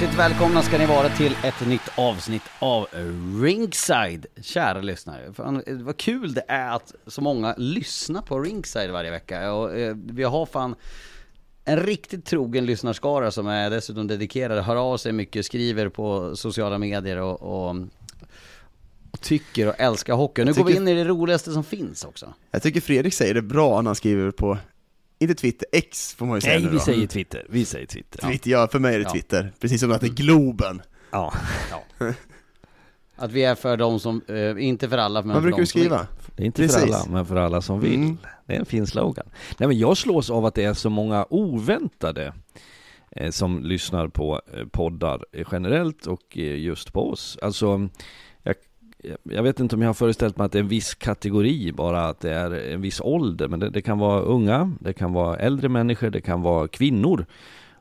Hjärtligt välkomna ska ni vara till ett nytt avsnitt av Ringside, kära lyssnare. Fan, vad kul det är att så många lyssnar på Ringside varje vecka. Och, eh, vi har fan en riktigt trogen lyssnarskara som är dessutom dedikerade, hör av sig mycket, skriver på sociala medier och, och, tycker och älskar hockey. Nu Jag går vi tycker- in i det roligaste som finns också. Jag tycker Fredrik säger det bra när han skriver på, inte Twitter, X får man ju säga Nej, nu vi då. säger Twitter. Vi säger Twitter. Twitter, ja för mig är det Ja. Twitter, precis som att det är Globen. Ja. Att vi är för de som, eh, inte för alla men Vad för brukar de du som vill. skriva? Det är inte Precis. för alla, men för alla som vill. Mm. Det är en fin slogan. Nej men jag slås av att det är så många oväntade eh, som lyssnar på eh, poddar eh, generellt och eh, just på oss. Alltså, jag, vet inte om jag har föreställt mig att det är en viss kategori bara, att det är en viss ålder, men det, det kan vara unga, det kan vara äldre människor, det kan vara kvinnor.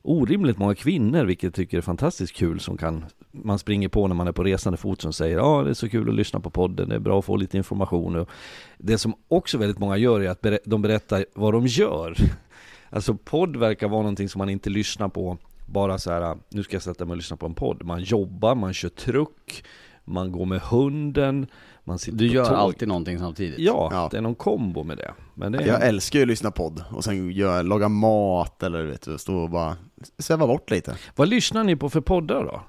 Orimligt många kvinnor, vilket jag tycker är fantastiskt kul, som kan man springer på när man är på resande fot som säger ja det är så kul att lyssna på podden, det är bra att få lite information. Och det som också väldigt många gör är att ber- de berättar vad de gör. Alltså podd verkar vara någonting som man inte lyssnar på bara så här, nu ska jag sätta mig och lyssna på en podd. Man jobbar, man kör truck, man går med hunden, man sitter Du på gör tåg. alltid någonting samtidigt. Ja, Ja. det är någon kombo med det. Men det är... Jag älskar ju att lyssna podd och sen gör, laga mat eller vet du, stå och bara sväva bort lite. Vad lyssnar ni på för poddar då?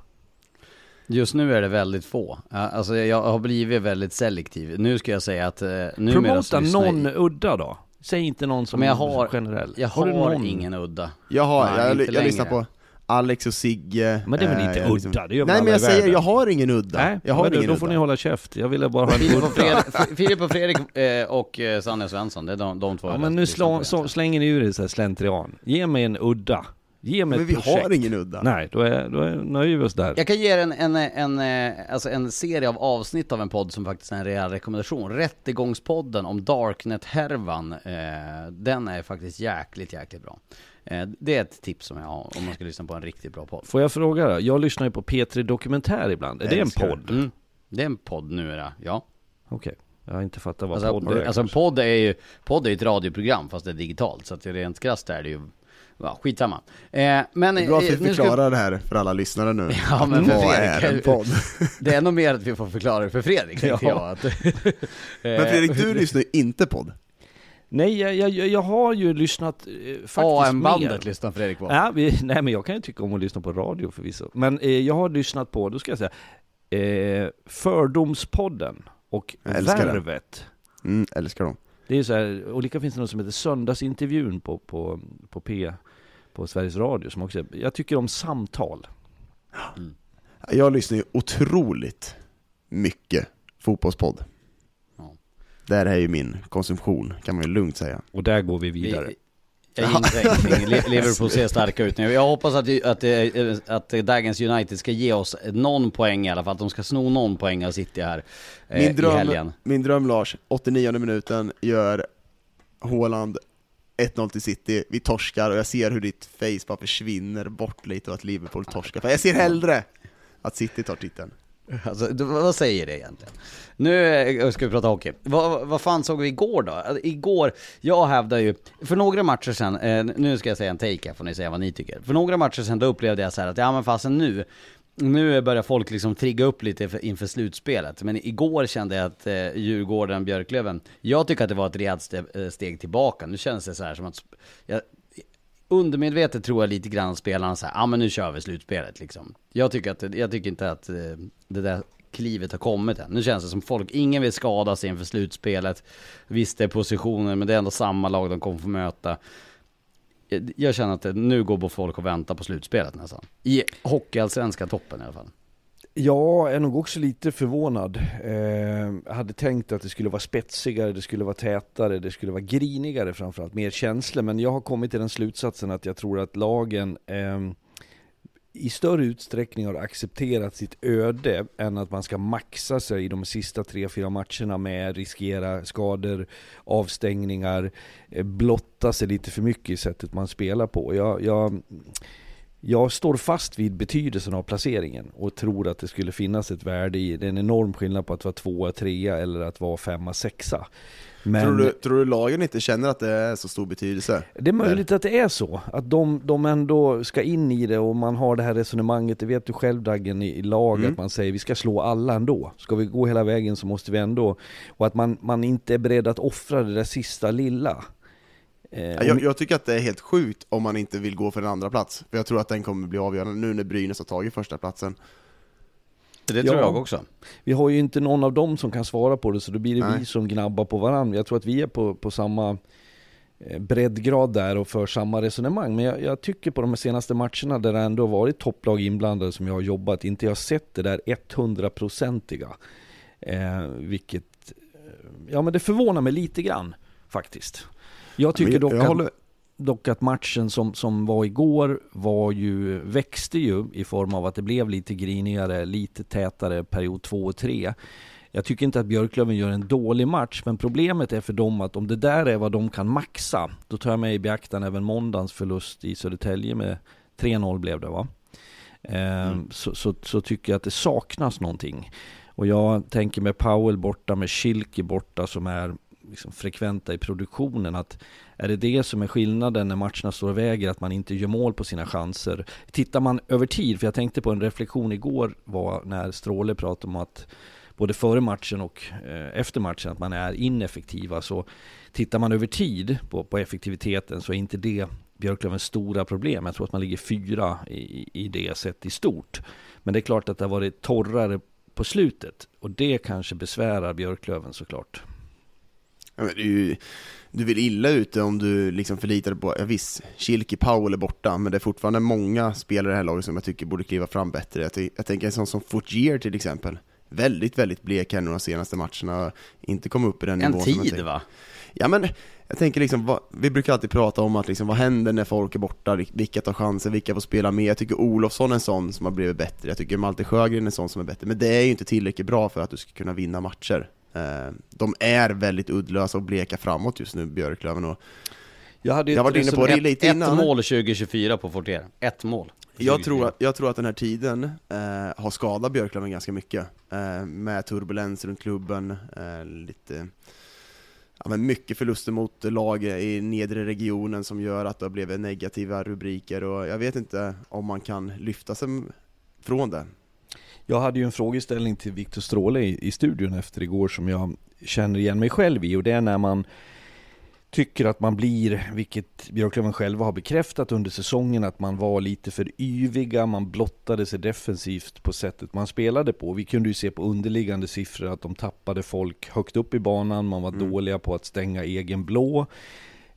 Just nu är det väldigt få. Alltså jag har blivit väldigt selektiv. Nu ska jag säga att eh, så Promota jag- någon udda då. Säg inte någon som Men jag har- generell. Jag har, någon? ingen udda. Jag har, Nej, jag, jag, längre. lyssnar på Alex och Sigge. Men det är väl eh, inte liksom- udda, det gör väl Nej men jag säger, världen. jag har ingen udda. Nej, jag har men då, ingen då får udda. ni hålla käft. Jag ville bara ha en Filip och udda. Fredrik, Filip och, Fredrik eh, och eh, Sanja Svensson, det är de, de två Ja men nu slå, så, slänger ni ur er så här slentrian. Ge mig en udda. Ge mig Men ett vi projekt. har ingen udda. Nej, då, är, då är, nöjer vi oss där. Jag kan ge er en, en, en, eh, alltså en serie av avsnitt av en podd som faktiskt är en rejäl rekommendation. Rättegångspodden om Darknet-härvan. Eh, den är faktiskt jäkligt, jäkligt bra. Eh, det är ett tips som jag har om man ska lyssna på en riktigt bra podd. Får jag fråga då? Jag lyssnar ju på P3 Dokumentär ibland. Är det en podd? Mm. Det är en podd numera, ja. Okej. Jag har inte fattat vad Alltså, podd är. alltså en podd är ju, podd är ett radioprogram fast det är digitalt. Så att rent krasst är det ju, ja skitsamma. Eh, men, Det är bra att eh, vi ska- förklarar det här för alla lyssnare nu. Ja, men för Vad Fredrik, är en podd? Det är nog mer att vi får förklara det för Fredrik, Ja. jag. Att, Men Fredrik, du lyssnar ju inte podd. Nej, jag, jag, jag har ju lyssnat eh, faktiskt AM-bandet lyssnar Fredrik på. Ja, vi, nej men jag kan ju tycka om att lyssna på radio förvisso. Men eh, jag har lyssnat på, då ska jag säga, eh, Fördomspodden och Jag älskar det. Värvet. Mm, älskar dem. Det är så här, och lika finns det något som heter Söndagsintervjun på, på, på P, på Sveriges Radio som också, jag tycker om samtal. Jag lyssnar ju otroligt mycket fotbollspodd. Det här är ju min konsumtion, kan man ju lugnt säga. Och där går vi vidare. Vi, jag ingenting. Liverpool ser starka ut nu. Jag hoppas att, att, att, att Dagens United ska ge oss någon poäng i alla fall. Att de ska sno någon poäng av City här eh, Min i dröm, helgen. min dröm Lars, 89 minuten gör Haaland 1-0 till City, vi torskar och jag ser hur ditt face bara försvinner bort lite och att Liverpool torskar. För jag ser hellre att City tar titeln. Alltså, vad säger det egentligen? Nu eh, ska vi prata hockey. Vad, vad fan såg vi igår då? Alltså, igår, jag hävdar ju, för några matcher sen, eh, nu ska jag säga en take här får ni säga vad ni tycker. För några matcher sen då upplevde jag så här att, ja men fasen nu, nu börjar folk liksom trigga upp lite för, inför slutspelet. Men igår kände jag att eh, Djurgården, Björklöven, jag tycker att det var ett rejält eh, steg tillbaka. Nu känns det så här som att, jag, undermedvetet tror jag lite grann spelarna så här, ja ah, men nu kör vi slutspelet liksom. Jag tycker, att, jag tycker inte att eh, det där klivet har kommit än. Nu känns det som folk, ingen vill skada sig inför slutspelet. Visst det är positioner, men det är ändå samma lag de kommer få möta. Jag- känner att det, nu går folk och väntar på slutspelet nästan. I hockeyallsvenska toppen i alla fall. Jag är nog också lite förvånad. Eh, jag hade tänkt att det skulle vara spetsigare, det skulle vara tätare, det skulle vara grinigare framförallt, mer känslor. Men jag har kommit till den slutsatsen att jag tror att lagen eh, i större utsträckning har accepterat sitt öde än att man ska maxa sig i de sista tre, fyra matcherna med riskera skador, avstängningar, eh, blotta sig lite för mycket i sättet man spelar på. Jag, jag, jag står fast vid betydelsen av placeringen och tror att det skulle finnas ett värde i, det är en enorm skillnad på att vara tvåa, trea eller att vara femma, sexa. Men Tror, du, tror du lagen inte känner att det är så stor betydelse? det är möjligt att det är så, att de, de ändå ska in i det och man har det här resonemanget, det vet du själv Daggen i, i lag, Mm. att man säger vi ska slå alla ändå. Ska vi gå hela vägen så måste vi ändå, och att man, man inte är beredd att offra det där sista lilla. Eh, Ja, Jag, jag tycker att det är helt sjukt om man inte vill gå för en andra plats. För jag tror att den kommer bli avgörande nu när Brynäs har tagit första platsen. Det tror tror jag också. Vi har ju inte någon av dem som kan svara på det, så då blir det Nej. vi som gnabbar på varandra. Jag tror att vi är på, på samma eh, breddgrad där och för samma resonemang. Men jag, jag tycker på de senaste matcherna där det ändå varit topplag inblandade som jag har jobbat, inte jag har sett det där 100-procentiga. Eh, vilket, eh, ja men det förvånar mig lite grann faktiskt. Jag tycker dock jag att håller- Dock att matchen som, som var igår var ju, växte ju i form av att det blev lite grinigare, lite tätare period 2 och 3. Jag tycker inte att Björklöven gör en dålig match, men problemet är för dem att om det där är vad de kan maxa, då tar jag med i beaktan även måndagens förlust i Södertälje med 3-0 blev det va? Ehm, så, så, så tycker jag att det saknas någonting. Och jag tänker med Powell borta, med Schilke borta som är liksom frekventa i produktionen, att är det det som är skillnaden när matcherna står och väger, att man inte gör mål på sina chanser? Tittar man över tid, för jag tänkte på en reflektion igår var när Stråle pratade om att både före matchen och eh, efter matchen att man är ineffektiva. Så tittar man över tid på, på effektiviteten så är inte det Björklövens stora problem. Jag tror att man ligger fyra i, i det sett i stort. Men det är klart att det har varit torrare på slutet och det kanske besvärar Björklöven såklart. Ju, du vill illa ute om du liksom förlitar dig på, ja, visst, Schilke Powell är borta, men det är fortfarande många spelare i det här laget som jag tycker borde kliva fram bättre. Jag, jag tänker en sån som Fortier till exempel. Väldigt, väldigt blek här nu de senaste matcherna, inte kom upp i den En nivån jag tid va? Ja men, jag tänker liksom, vad, vi brukar alltid prata om att liksom, vad händer när folk är borta, vilka tar chansen, vilka får spela med. Jag tycker Olofsson är en sån som har blivit bättre, jag tycker Malte Sjögren är en sån som är bättre, men det är ju inte tillräckligt bra för att du ska kunna vinna matcher. Eh, De är väldigt uddlösa och bleka framåt just nu, Björklöven, och Jag, hade Jag har varit inne på det Ett, lite ett innan. mål 2024 på Fortier. Ett mål. Jag tror, att, jag tror att den här tiden eh, har skadat Björklöven ganska mycket, eh, med turbulens runt klubben, eh, lite Ja, men mycket förluster mot lag i nedre regionen som gör att det har blivit negativa rubriker och jag vet inte om man kan lyfta sig från det. Jag hade ju en frågeställning till Viktor Stråle i, i studion efter igår som jag känner igen mig själv i och det är när man tycker att man blir, vilket Björklöven själva har bekräftat under säsongen, att man var lite för yviga, man blottade sig defensivt på sättet man spelade på. Vi kunde ju se på underliggande siffror att de tappade folk högt upp i banan, man var mm. dåliga på att stänga egen blå.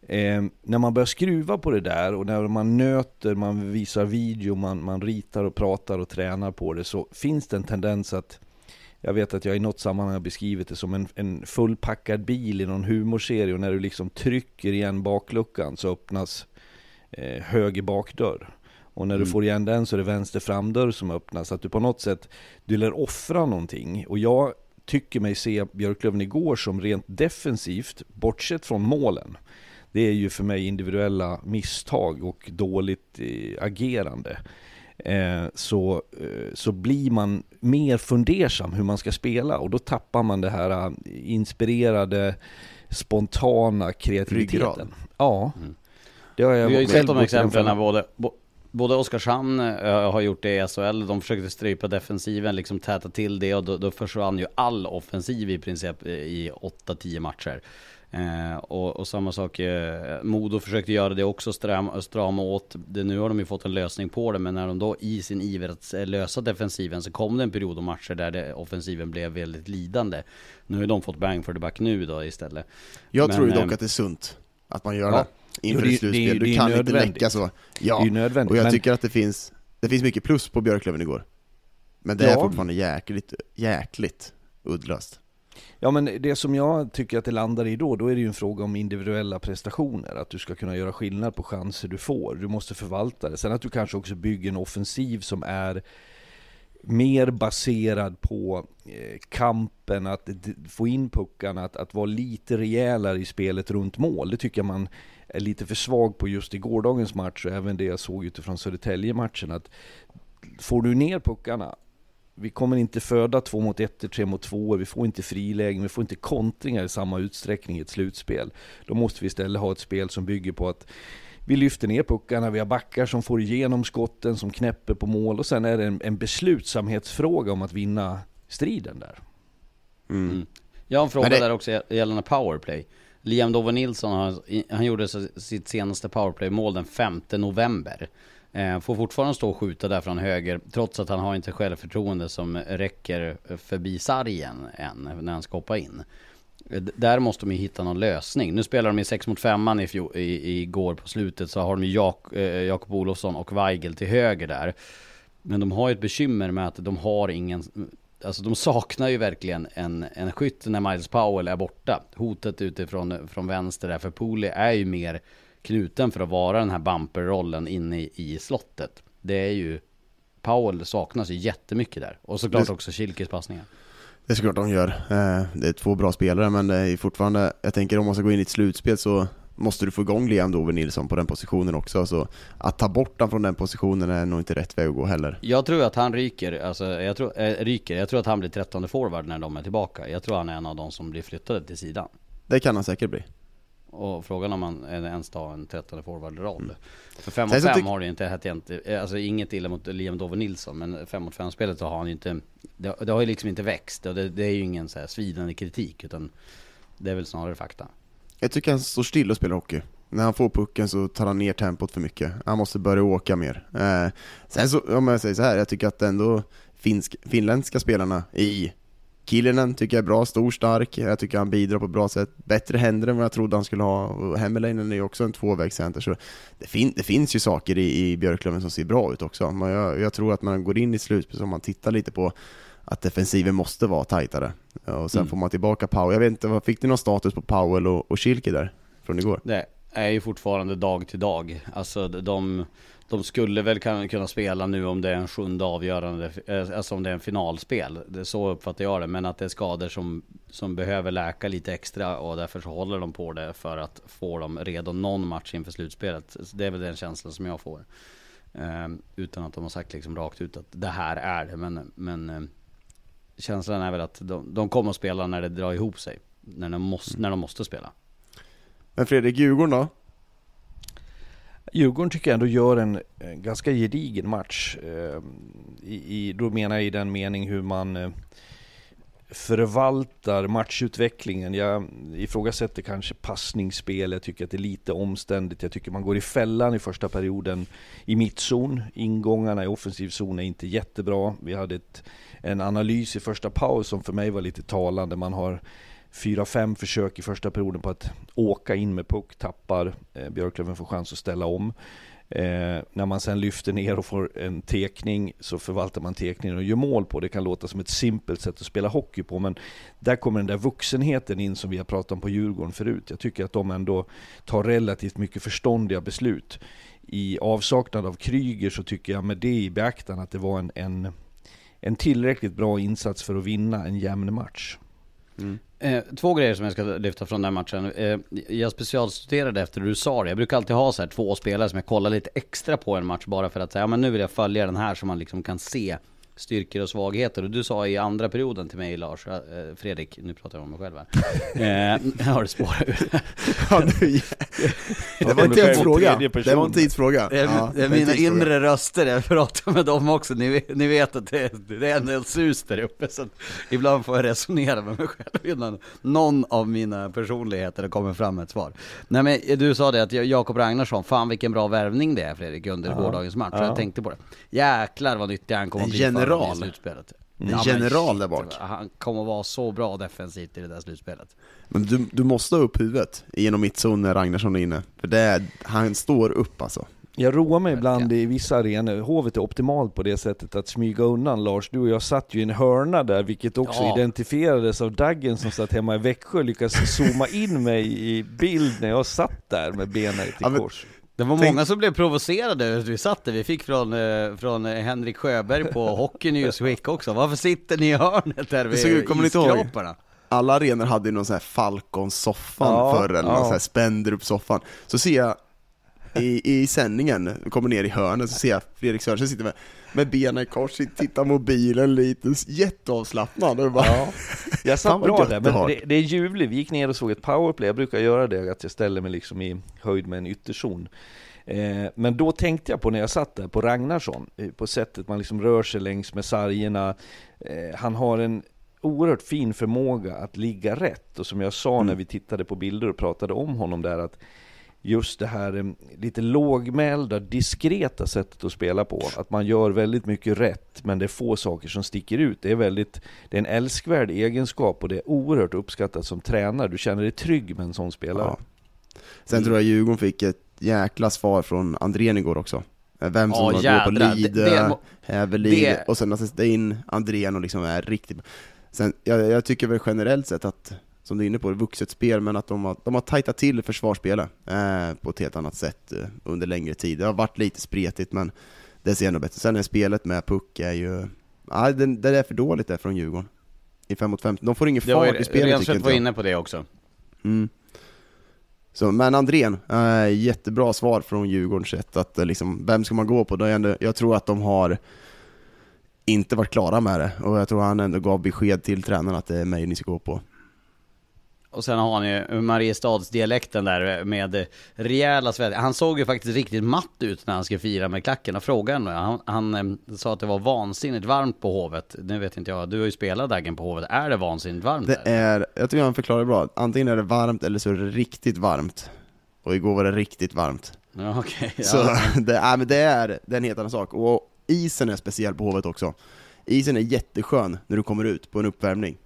Eh, när man börjar skruva på det där och när man nöter, man visar video, man, man ritar och pratar och tränar på det så finns det en tendens att jag vet att jag i något sammanhang har beskrivit det som en, en fullpackad bil i någon humorserie och när du liksom trycker igen bakluckan så öppnas eh, höger bakdörr. Och när du mm. får igen den så är det vänster framdörr som öppnas. Att du på något sätt, du lär offra någonting. Och jag tycker mig se Björklöven igår som rent defensivt, bortsett från målen. Det är ju för mig individuella misstag och dåligt eh, agerande. Eh, så, eh, så blir man mer fundersam hur man ska spela och då tappar man det här inspirerade, spontana kreativiteten. Ja. Mm. Det har jag Vi har ju sett de exemplen både, både Oskarshamn har gjort det i SHL, de försökte strypa defensiven, liksom täta till det och då, då försvann ju all offensiv i princip i 8-10 matcher. Eh, och, och, samma sak, eh, Modo försökte göra det också, strama, strama åt. Det, nu har de ju fått en lösning på det, men när de då i sin iver att lösa defensiven så kom det en period och matcher där det, offensiven blev väldigt lidande. Nu har de fått bang for the back nu då istället. Jag men, tror ju dock eh, att det är sunt att man gör ja. det inför ett slutspel. Du kan inte läcka så. Ja, och jag men... tycker att det finns, det finns mycket plus på Björklöven igår. Men det ja. är fortfarande jäkligt, jäkligt uddlöst. Ja men det som jag tycker att det landar i då, då är det ju en fråga om individuella prestationer. Att du ska kunna göra skillnad på chanser du får. Du måste förvalta det. Sen att du kanske också bygger en offensiv som är mer baserad på eh, kampen, att få in puckarna, att, att vara lite rejälare i spelet runt mål. Det tycker jag man är lite för svag på just i gårdagens match och även det jag såg utifrån Södertälje-matchen. Att får du ner puckarna vi kommer inte föda två mot ett, tre mot två, vi får inte frilägen, vi får inte kontringar i samma utsträckning i ett slutspel. Då måste vi istället ha ett spel som bygger på att vi lyfter ner puckarna, vi har backar som får igenom skotten, som knäpper på mål och sen är det en, en beslutsamhetsfråga om att vinna striden där. Mm. mm. Jag har en fråga det... där också gällande powerplay. Liam Dover Nilsson, han, han gjorde sitt senaste powerplay-mål den 5 november. Eh, får fortfarande stå och skjuta där från höger, trots att han har inte självförtroende som räcker förbi sargen än, när han ska hoppa in. Eh, där måste de ju hitta någon lösning. Nu spelar de i 6 mot 5 i, i, igår på slutet, så har de ju Jak, eh, Jakob Olofsson och Weigel till höger där. Men de har ju ett bekymmer med att de har ingen, eh, alltså de saknar ju verkligen en, en skytt när Miles Powell är borta. Hotet utifrån från vänster där, för Pooley är ju mer knuten för att vara den här bumperrollen inne i, slottet. Det är ju, Powell saknas ju jättemycket där. Och såklart det, också Kilkes passningar. Det är såklart de gör. Eh, det är två bra spelare, men det är fortfarande, jag tänker om man ska gå in i ett slutspel så måste du få igång Liam Dover Nilsson på den positionen också. Så att ta bort honom från den positionen är nog inte rätt väg att gå heller. Jag tror att han ryker, alltså jag tror, äh, ryker. Jag tror att han blir trettonde forward när de är tillbaka. Jag tror han är en av de som blir flyttade till sidan. Det kan han säkert bli. Och frågan om man ens tar en 13 forward-roll. Mm. För 5 mot 5 har det inte hett alltså inget illa mot Liam Dover Nilsson, men 5 mot 5-spelet så har han ju inte, det, det, har ju liksom inte växt. Och det, det är ju ingen så här svidande kritik, utan det är väl snarare fakta. Jag tycker han står still och spelar hockey. När han får pucken så tar han ner tempot för mycket. Han måste börja åka mer. Eh, sen så, om jag säger så här, jag tycker att ändå finsk, finländska spelarna i Killinen tycker jag är bra, stor, stark. Jag tycker han bidrar på ett bra sätt. Bättre händer än vad jag trodde han skulle ha. Och Hemmelainen är ju också en tvåvägscenter, så det, fin det, finns ju saker i, i Björklöven som ser bra ut också. Men jag, jag tror att man går in i slutspel, om man tittar lite på att defensiven måste vara tajtare. Och sen mm. får man tillbaka Powell. Jag vet inte, fick ni någon status på Powell och, och Schilke där? Från igår? Det är ju fortfarande dag till dag. Alltså de de skulle väl kunna spela nu om det är en sjunde avgörande, eh, alltså om det är en finalspel. Det så uppfattar jag det. Men att det är skador som, som behöver läka lite extra och därför så håller de på det för att få dem redo någon match inför slutspelet. Det är väl den känslan som jag får. Ehm, utan att de har sagt liksom rakt ut att det här är det. Men, men eh, känslan är väl att de, de kommer att spela när det drar ihop sig. När de måste, mm. när de måste spela. Men Fredrik, Djurgården då? Djurgården tycker jag ändå gör en, en ganska gedigen match. Eh, i, i, då menar jag i den mening hur man... Eh, förvaltar matchutvecklingen. Jag ifrågasätter kanske passningsspel, jag tycker att det är lite omständigt. Jag tycker man går i fällan i första perioden i mittzon. Ingångarna i offensiv zon är inte jättebra. Vi hade ett, en analys i första paus som för mig var lite talande. Man har fyra, fem försök i första perioden på att åka in med puck, tappar. Eh, Björklöven får chans att ställa om. Eh, när man sen lyfter ner och får en tekning så förvaltar man tekningen och gör mål på. Det kan låta som ett simpelt sätt att spela hockey på men där kommer den där vuxenheten in som vi har pratat om på Djurgården förut. Jag tycker att de ändå tar relativt mycket förståndiga beslut. I avsaknad av Kryger så tycker jag med det i beaktande att det var en, en, en tillräckligt bra insats för att vinna en jämn match. Mm. Eh, två grejer som jag ska lyfta från den matchen. Eh, jag specialstuderade efter du sa det. Jag brukar alltid ha så här två spelare som jag kollar lite extra på en match bara för att säga, ja men nu vill jag följa den här så man liksom kan se styrkor och svagheter. Och du sa i andra perioden till mig Lars, eh, Fredrik, nu pratar jag om mig själv här. Eh, har det spårat ur. ja, det var en tidsfråga. Det var en tidsfråga. Det är, ja, det är mina tidsfråga. inre röster, jag pratar med dem också. Ni, ni vet att det, det är en del sus där uppe. Så ibland får jag resonera med mig själv innan någon av mina personligheter kommer fram med ett svar. Nej men du sa det att Jakob Ragnarsson, fan vilken bra värvning det är Fredrik under ja. gårdagens match. Ja. Jag tänkte på det. Jäklar vad nyttig han kommer att bli general. i slutspelet. En ja, general där bak. Han kommer vara så bra defensivt i det där slutspelet. Men du, du måste ha upp huvudet genom mittzon när Ragnarsson är inne. För det är, han står upp alltså. Jag roar mig ibland i vissa arenor, Hovet är optimalt på det sättet att smyga undan Lars. Du och jag satt ju i en hörna där, vilket också ja. identifierades av Daggen som satt hemma i Växjö, lyckades zooma in mig i bild när jag satt där med benen ja, kors. Det var många som blev provocerade att vi satt där, vi fick från, eh, från Henrik Sjöberg på Hockey Newsweek också. Varför sitter ni i hörnet där vid iskraparna? Alla arenor hade ju någon sån här Falcon-soffan ja, förr, eller ja. någon sån här Spendrup-soffan. Så ser jag i, i sändningen, kommer ner i hörnet, så ser jag Fredrik Sörensen sitter med, med benen i kors, tittar mobilen lite, jätteavslappnad. Och bara, ja. Jag satt bra där, men det, det är ljuvligt. Vi gick ner och såg ett powerplay, jag brukar göra det, att jag ställer mig liksom i höjd med en ytterzon. Eh, men då tänkte jag på när jag satt där på Ragnarsson, eh, på sättet man liksom rör sig längs med sargerna. Eh, han har en oerhört fin förmåga att ligga rätt och som jag sa mm. när vi tittade på bilder och pratade om honom där att just det här eh, lite lågmälda, diskreta sättet att spela på. Att man gör väldigt mycket rätt, men det är få saker som sticker ut. Det är, väldigt, det är en älskvärd egenskap och det är oerhört uppskattat som tränare. Du känner dig trygg med en sån spelare. Ja. Sen tror jag Djurgården fick ett jäkla svar från Andrén igår också. Vem som oh, går på Lide, Hävelid, och sen att in Andrén och liksom är riktigt... Sen, jag, jag tycker väl generellt sett att som du är inne på, vuxet spel, men att de har, de har tajtat till försvarsspelet eh, på ett helt annat sätt eh, under längre tid. Det har varit lite spretigt, men det ser ändå bättre. Sen är spelet med puck är ju, ja, det, det är för dåligt där från Djurgården. I 5 mot 5, de får ingen fart i spelet tycker jag. var inne på det också. Mm. Så, men Andrén, äh, jättebra svar från Djurgårdens sätt att eh, liksom, vem ska man gå på? Då ändå, jag tror att de har inte varit klara med det, och jag tror han ändå gav besked till tränarna att det är mig ni ska gå på. Och sen har han ju Mariestadsdialekten där med rejäla svett. Han såg ju faktiskt riktigt matt ut när han skulle fira med klacken och frågade han, han, han sa att det var vansinnigt varmt på Hovet. Nu vet inte jag, du har ju spelat Daggen på Hovet. Är det vansinnigt varmt? Det där? är, jag tycker han förklarar bra. Antingen är det varmt eller så är det riktigt varmt. Och igår var det riktigt varmt. Ja, okay, ja. Så det, äh, men det, är, det är en helt annan sak. Och isen är speciell på Hovet också. Isen är jätteskön när du kommer ut på en uppvärmning.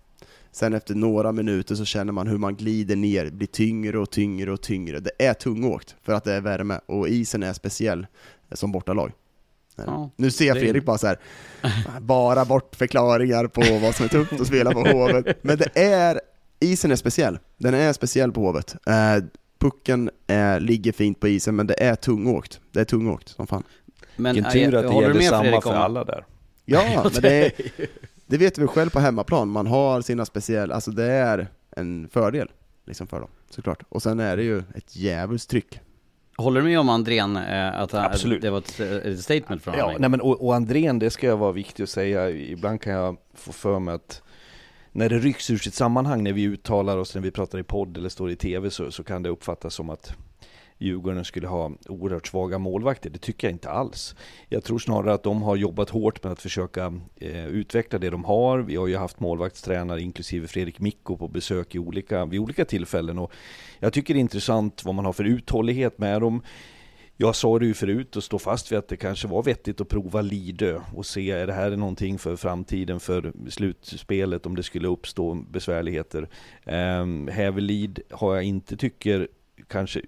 Sen efter några minuter så känner man hur man glider ner, blir tyngre och tyngre och tyngre. Det är tungåkt för att det är värme och isen är speciell som bortalag. Ja, nu ser jag Fredrik bara så här, bara bortförklaringar på vad som är tufft att spela på Hovet. Men det är, isen är speciell. Den är speciell på Hovet. Eh, pucken eh, ligger fint på isen, men det är tungåkt. Det är tungåkt som fan. Men Vilken tur att det gäller samma för alla där. Ja, men det är, det vet vi själv på hemmaplan, man har sina speciella, alltså det är en fördel liksom för dem, såklart. Och sen är det ju ett djävulskt tryck. Håller du med om Andrén, eh, att Absolut. det var ett, ett statement från honom? Ja, nej men och, och Andrén, det ska jag vara viktigt att säga, ibland kan jag få för mig att när det rycks ur sitt sammanhang, när vi uttalar oss, när vi pratar i podd eller står i tv, så, så kan det uppfattas som att Djurgården skulle ha oerhört svaga målvakter. Det tycker jag inte alls. Jag tror snarare att de har jobbat hårt med att försöka eh, utveckla det de har. Vi har ju haft målvaktstränare, inklusive Fredrik Mikko, på besök i olika, vid olika tillfällen. Och jag tycker det är intressant vad man har för uthållighet med dem. Jag sa det ju förut och står fast vid att det kanske var vettigt att prova Lidö och se, är det här någonting för framtiden, för slutspelet om det skulle uppstå besvärligheter. Um, Hävelid har jag inte tycker kanske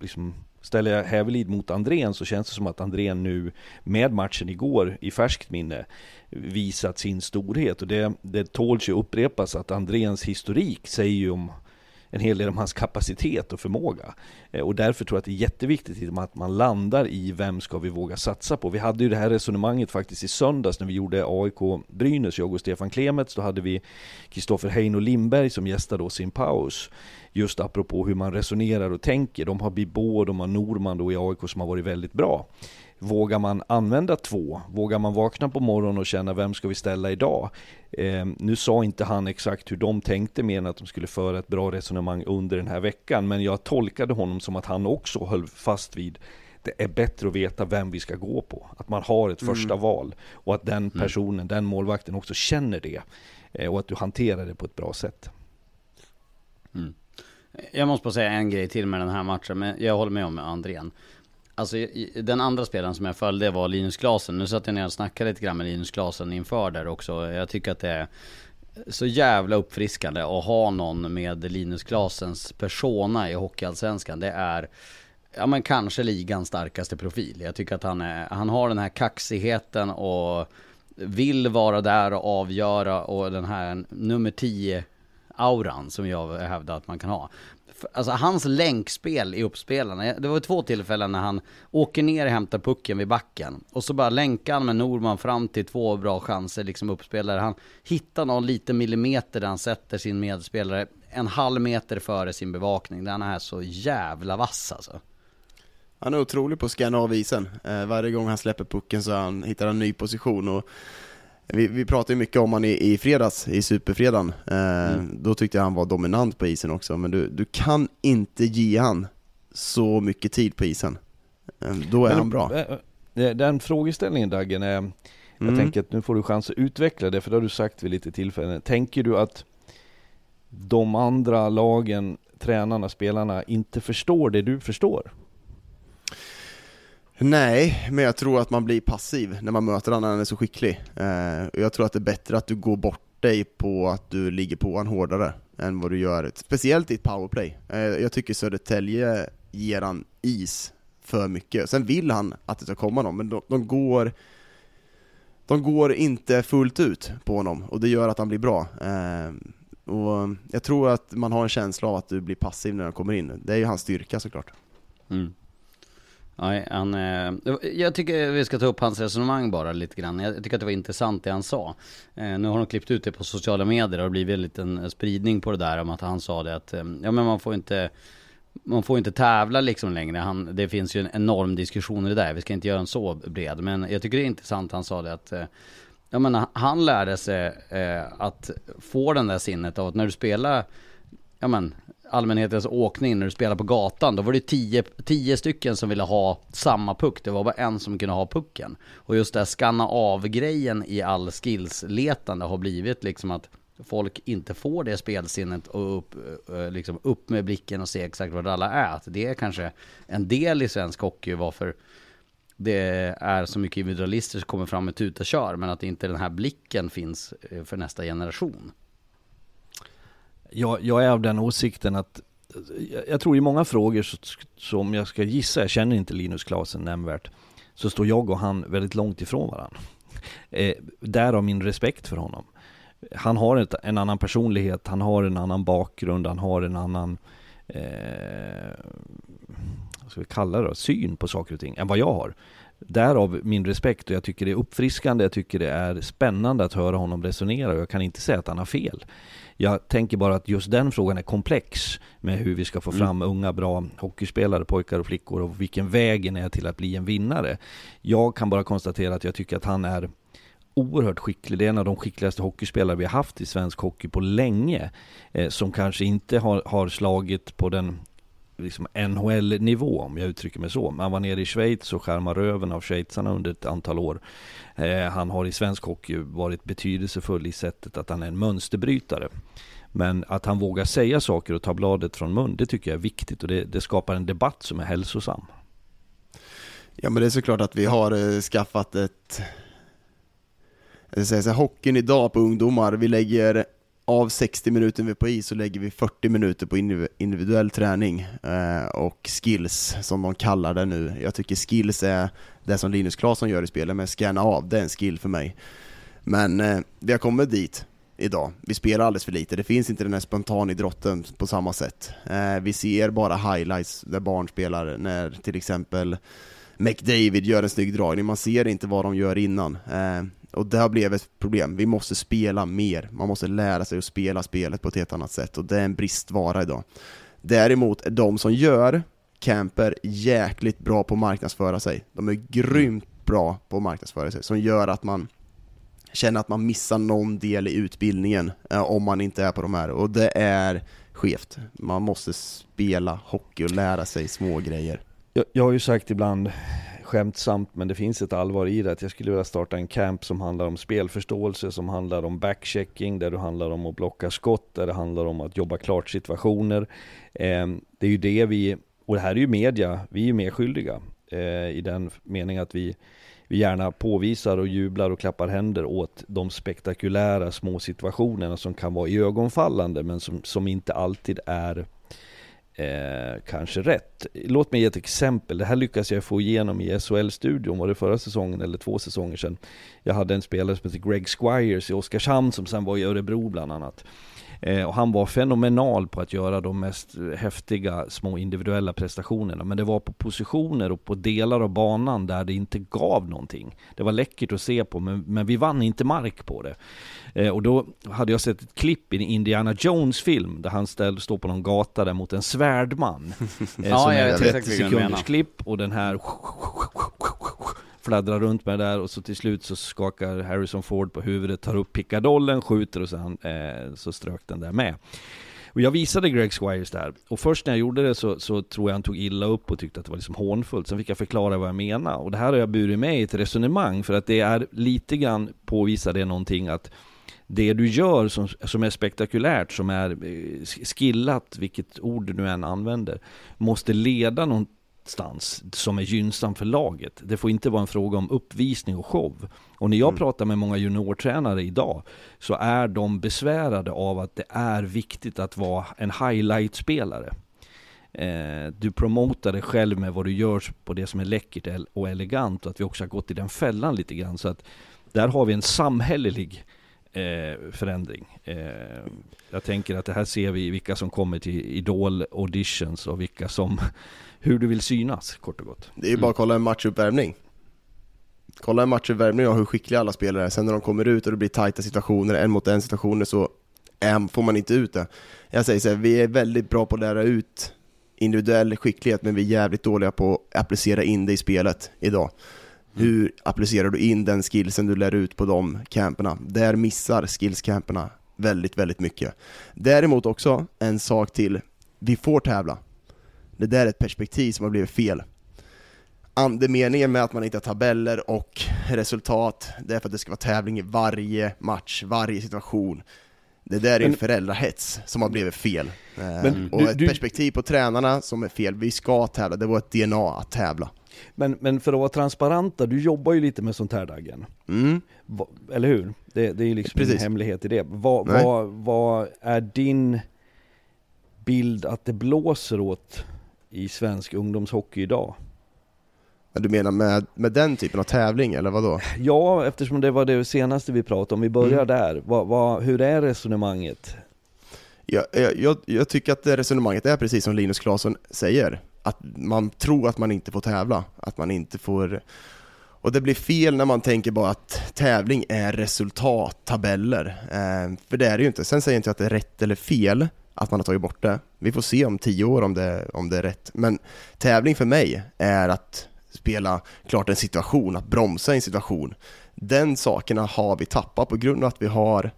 liksom Ställer jag Hävelid mot Andrén så känns det som att Andrén nu med matchen igår i färskt minne visat sin storhet och det, det tåls ju upprepas att Andréns historik säger ju om en hel del om hans kapacitet och förmåga. Eh, och därför tror jag att det är jätteviktigt liksom att man landar i vem ska vi våga satsa på. Vi hade ju det här resonemanget faktiskt i söndags när vi gjorde AIK Brynäs, jag och Stefan Klemets. Då hade vi Kristoffer Heino Lindberg som gästade oss i en paus. Just apropå hur man resonerar och tänker. De har Bibå de har Norman då i AIK som har varit väldigt bra. Vågar man använda två? Vågar man vakna på morgonen och känna vem ska vi ställa idag? Eh, nu sa inte han exakt hur de tänkte mer än att de skulle föra ett bra resonemang under den här veckan. Men jag tolkade honom som att han också höll fast vid det är bättre att veta vem vi ska gå på. Att man har ett första mm. val och att den mm. personen, mm. den målvakten också känner det. Eh, och att du hanterar det på ett bra sätt. Mm. Jag måste bara säga en grej till med den här matchen, men jag håller med om Andrén. Alltså den andra spelaren som jag följde var Linus Klasen. Nu satt jag ner och snackade lite grann med Linus Klasen inför där också. Jag tycker att det är så jävla uppfriskande att ha någon med Linus Klasens persona i Hockeyallsvenskan. Det är, ja men kanske ligans starkaste profil. Jag tycker att han, är, han har den här kaxigheten och vill vara där och avgöra och den här nummer 10 auran som jag hävdar att man kan ha alltså hans länkspel i uppspelarna. Det var två tillfällen när han åker ner och hämtar pucken vid backen. Och så bara länkar han med Norman fram till två bra chanser, liksom uppspelare. Han hittar någon liten millimeter där han sätter sin medspelare en halv meter före sin bevakning. Den är så jävla vass alltså. Han är otrolig på att scanna av isen. Eh, varje gång han släpper pucken så han, hittar han en ny position och vi, vi pratade ju mycket om han i, i fredags, i superfredagen. Eh, mm. Då tyckte jag han var dominant på isen också, men du, du kan inte ge han så mycket tid på isen. Eh, då är men, han bra. Eh, eh, den frågeställningen Dagen, är, jag mm. tänker att nu får du chans att utveckla det, för det har du sagt vid lite tillfällen. Tänker du att de andra lagen, tränarna, spelarna inte förstår det du förstår? Nej, men jag tror att man blir passiv när man möter honom när han är så skicklig. Eh, jag tror att det är bättre att du går bort dig på att du ligger på honom hårdare än vad du gör, speciellt i ett powerplay. Eh, jag tycker Södertälje ger han is för mycket. Sen vill han att det ska komma någon, men de, de går de går inte fullt ut på honom och det gör att han blir bra. Eh, och jag tror att man har en känsla av att du blir passiv när han kommer in. Det är ju hans styrka såklart. Mm. Nej, han, eh, jag tycker vi ska ta upp hans resonemang bara lite grann. Jag tycker att det var intressant det han sa. Eh, nu har de klippt ut det på sociala medier och det har blivit en liten spridning på det där om att han sa det att, eh, ja men man får inte man får inte tävla liksom längre. Han, det finns ju en enorm diskussion i det där. Vi ska inte göra en så bred. Men jag tycker det är intressant. Han sa det att eh, ja, men han lärde sig eh, att få den där sinnet av att när du spelar ja, men, allmänhetens åkning när du spelar på gatan, då var det tio, tio stycken som ville ha samma puck. Det var bara en som kunde ha pucken. Och just det här skanna av-grejen i all skillsletande har blivit liksom att folk inte får det spelsinnet och upp, eh, liksom upp med blicken och se exakt vad alla är. Det är kanske en del i svensk hockey varför det är så mycket individualister som kommer fram med tuta kör, men att inte den här blicken finns eh, för nästa generation. Jag, jag är av den åsikten att jag tror i många frågor som jag ska gissa, jag känner inte Linus Klasen nämnvärt, så står jag och han väldigt långt ifrån varandra. Eh, därav min respekt för honom. Han har ett, en annan personlighet, han har en annan bakgrund, han har en annan, eh, vad ska vi kalla det, då, syn på saker och ting än vad jag har. Därav min respekt och jag tycker det är uppfriskande, jag tycker det är spännande att höra honom resonera och jag kan inte säga att han har fel. Jag tänker bara att just den frågan är komplex med hur vi ska få mm. fram mm. unga bra hockeyspelare, pojkar och flickor och vilken vägen är till att bli en vinnare. Jag kan bara konstatera att jag tycker att han är oerhört skicklig. Det är en av de skickligaste hockeyspelare vi har haft i svensk hockey på länge. Eh, som kanske inte har, har slagit på den liksom NHL-nivå om jag uttrycker mig så. Han var nere i Schweiz och skärmade röven av schweizarna under ett antal år. Eh, han har i svensk hockey varit betydelsefull i sättet att han är en mönsterbrytare. Men att han vågar säga saker och ta bladet från mun, det tycker jag är viktigt och det, det skapar en debatt som är hälsosam. Ja men det är såklart att vi har eh, skaffat ett jag säga så här, hockeyn idag på ungdomar, vi lägger av 60 minuter vi är på is så lägger vi 40 minuter på individuell träning eh, och skills som de kallar det nu. Jag tycker skills är det som Linus Claesson gör i spelet, men scanna av, det är en skill för mig. Men eh, vi har kommit dit idag. Vi spelar alldeles för lite, det finns inte den här spontanidrotten på samma sätt. Eh, vi ser bara highlights där barn spelar, när till exempel McDavid gör en snygg dragning, man ser inte vad de gör innan. Och det har blivit ett problem. Vi måste spela mer. Man måste lära sig att spela spelet på ett helt annat sätt och det är en bristvara idag. Däremot är de som gör camper jäkligt bra på att marknadsföra sig. De är grymt bra på att marknadsföra sig, som gör att man känner att man missar någon del i utbildningen eh, om man inte är på de här, och det är skevt. Man måste spela hockey och lära sig små grejer. Jag, jag har ju sagt ibland skämtsamt, men det finns ett allvar i det. Att jag skulle vilja starta en camp som handlar om spelförståelse, som handlar om backchecking, där det handlar om att blocka skott, där det handlar om att jobba klart situationer. Eh, det är ju det vi, och det här är ju media, vi är ju medskyldiga eh, i den meningen att vi vi gärna påvisar och jublar och klappar händer åt de spektakulära små situationerna som kan vara ögonfallande men som, som inte alltid är eh, kanske rätt. Låt mig ge ett exempel. Det här lyckas jag få igenom i SHL-studion, var det förra säsongen eller två säsonger sedan. Jag hade en spelare som hette Greg Squires i Oskarshamn som sen var i Örebro bland annat. Eh, och han var fenomenal på att göra de mest häftiga små individuella prestationerna. Men det var på positioner och på delar av banan där det inte gav någonting. Det var läckert att se på, men, men vi vann inte mark på det. Eh, och då hade jag sett ett klipp i en Indiana Jones film där han ställ, står på någon gata där mot en svärdman. Eh, ja, som är ett 30 sekunders klipp och den här fladdrar runt med det där och så till slut så skakar Harrison Ford på huvudet, tar upp pickadollen, skjuter och sen eh, så strök den där med. Och jag visade Greg Squires där, och först när jag gjorde det så, så tror jag han tog illa upp och tyckte att det var liksom hånfullt. Sen fick jag förklara vad jag menar. Och det här har jag burit med i ett resonemang, för att det är lite grann påvisar det någonting att det du gör som, som är spektakulärt, som är eh, skillat, vilket ord du nu än använder, måste leda någon, någonstans som är gynnsam för laget. Det får inte vara en fråga om uppvisning och show. Och när jag mm. pratar med många juniortränare idag så är de besvärade av att det är viktigt att vara en highlight-spelare. Eh, du promotar dig själv med vad du gör på det som är läckert och elegant och att vi också har gått i den fällan lite grann. Så att där har vi en samhällelig eh, förändring. Eh, jag tänker att det här ser vi vilka som kommer till Idol auditions och vilka som hur du vill synas, kort och gott. Det är ju bara att kolla en matchuppvärmning. Kolla en matchuppvärmning och hur skickliga alla spelare är. Sen när de kommer ut och det blir tajta situationer, en mot en situationer, så får man inte ut det. Jag säger så här, vi är väldigt bra på att lära ut individuell skicklighet, men vi är jävligt dåliga på att applicera in det i spelet idag. Mm. Hur applicerar du in den skillsen du lär ut på de camperna? Där missar skillscamperna väldigt, väldigt mycket. Däremot också en sak till, vi får tävla. Det där är ett perspektiv som har blivit fel. Andemeningen med att man inte har tabeller och resultat, det är för att det ska vara tävling i varje match, varje situation. Det där är men, en föräldrahets som har blivit fel. Men, eh, och du, ett perspektiv på tränarna som är fel, vi ska tävla, det var ett DNA att tävla. Men, men för att vara transparenta, du jobbar ju lite med sånt här Dagen. Mm. Va, eller hur? Det, det är ju liksom Precis. en hemlighet i det. Vad va, va är din bild att det blåser åt i svensk ungdomshockey idag. Du menar med, med den typen av tävling eller vad då? Ja, eftersom det var det senaste vi pratade om. Vi börjar mm. där. Vad, vad, hur är resonemanget? Ja, jag, jag, tycker att resonemanget är precis som Linus Claesson säger. Att man tror att man inte får tävla, att man inte får... Och det blir fel när man tänker bara att tävling är resultat, tabeller. Eh, för det är det ju inte. Sen säger jag inte att det är rätt eller fel, att man har tagit bort det. Vi får se om tio år om det, om det är rätt. Men tävling för mig är att spela klart en situation, att bromsa en situation. Den sakerna har vi tappat på grund av att vi har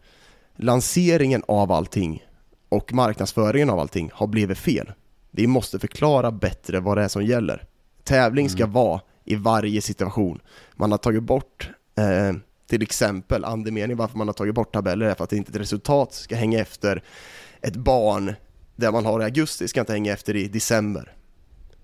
lanseringen av allting och marknadsföringen av allting har blivit fel. Vi måste förklara bättre vad det är som gäller. Tävling ska vara i varje situation. Man har tagit bort eh, till exempel, andemening varför man har tagit bort tabeller är för att inte ett resultat ska hänga efter ett barn där man har i augusti ska inte hänga efter i december.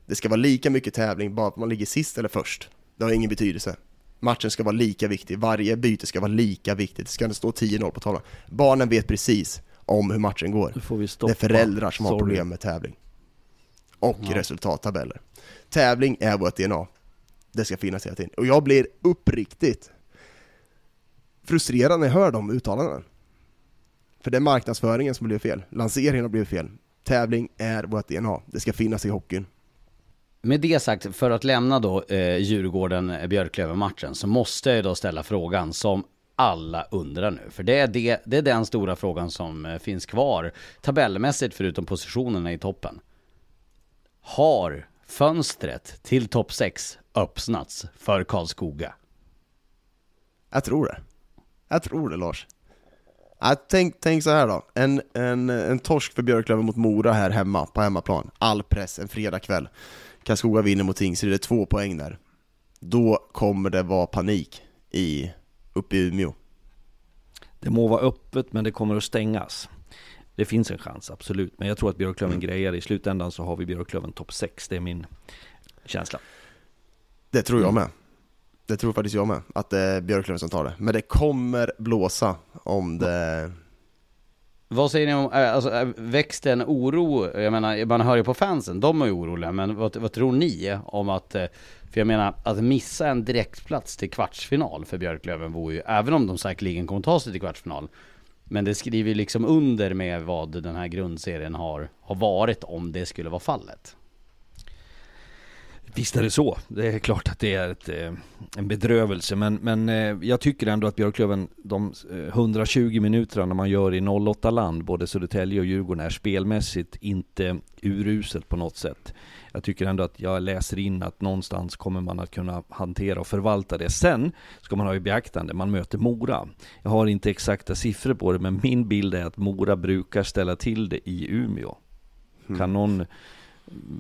Det ska vara lika mycket tävling bara att man ligger sist eller först. Det har ingen betydelse. Matchen ska vara lika viktig, varje byte ska vara lika viktigt. Det ska inte stå 10-0 på tavlan. Barnen vet precis om hur matchen går. Nu får vi Det är föräldrar som har Sorry. problem med tävling. Och Ja. resultattabeller. Tävling är vårt DNA. Det ska finnas hela tiden. Och jag blir uppriktigt frustrerad när jag hör de uttalandena. För det är marknadsföringen som blir fel. Lanseringen har blivit fel. Tävling är vårt DNA. Det ska finnas i hockeyn. Med det sagt, för att lämna då eh, Djurgården-Björklöven-matchen så måste jag då ställa frågan som alla undrar nu. För det är, det, det är den stora frågan som eh, finns kvar tabellmässigt förutom positionerna i toppen. Har fönstret till topp 6 öppnats för Karlskoga? Jag tror det. Jag tror det Lars. Ja, tänk, tänk så här då. En, en, en torsk för Björklöven mot Mora här hemma, på hemmaplan. All press en fredagkväll. Karlskoga vinner mot Tingsryd, det är två poäng där. Då kommer det vara panik i, uppe i Umeå. Det må vara öppet men det kommer att stängas. Det finns en chans, absolut. Men jag tror att Björklöven grejer det. I slutändan så har vi Björklöven topp 6. Det är min känsla. Det tror jag med. Det tror faktiskt jag med, att det är Björklöven som tar det. Men det kommer blåsa om det... Vad säger ni om, eh, alltså eh, växte en oro, jag menar man hör ju på fansen, de är ju oroliga, men vad, vad tror ni om att, eh, för jag menar att missa en direktplats till kvartsfinal för Björklöven vore ju, även om de säkerligen kommer ta sig till kvartsfinal, men det skriver ju liksom under med vad den här grundserien har, har varit om det skulle vara fallet. Visst är det så. Det är klart att det är ett, eh, en bedrövelse. Men, men eh, jag tycker ändå att Björklöven, de eh, 120 minuterna man gör i 08-land, både Södertälje och Djurgården, är spelmässigt inte uruselt på något sätt. Jag tycker ändå att jag läser in att någonstans kommer man att kunna hantera och förvalta det. Sen ska man ha i beaktande, man möter Mora. Jag har inte exakta siffror på det, men min bild är att Mora brukar ställa till det i Umeå. Kan någon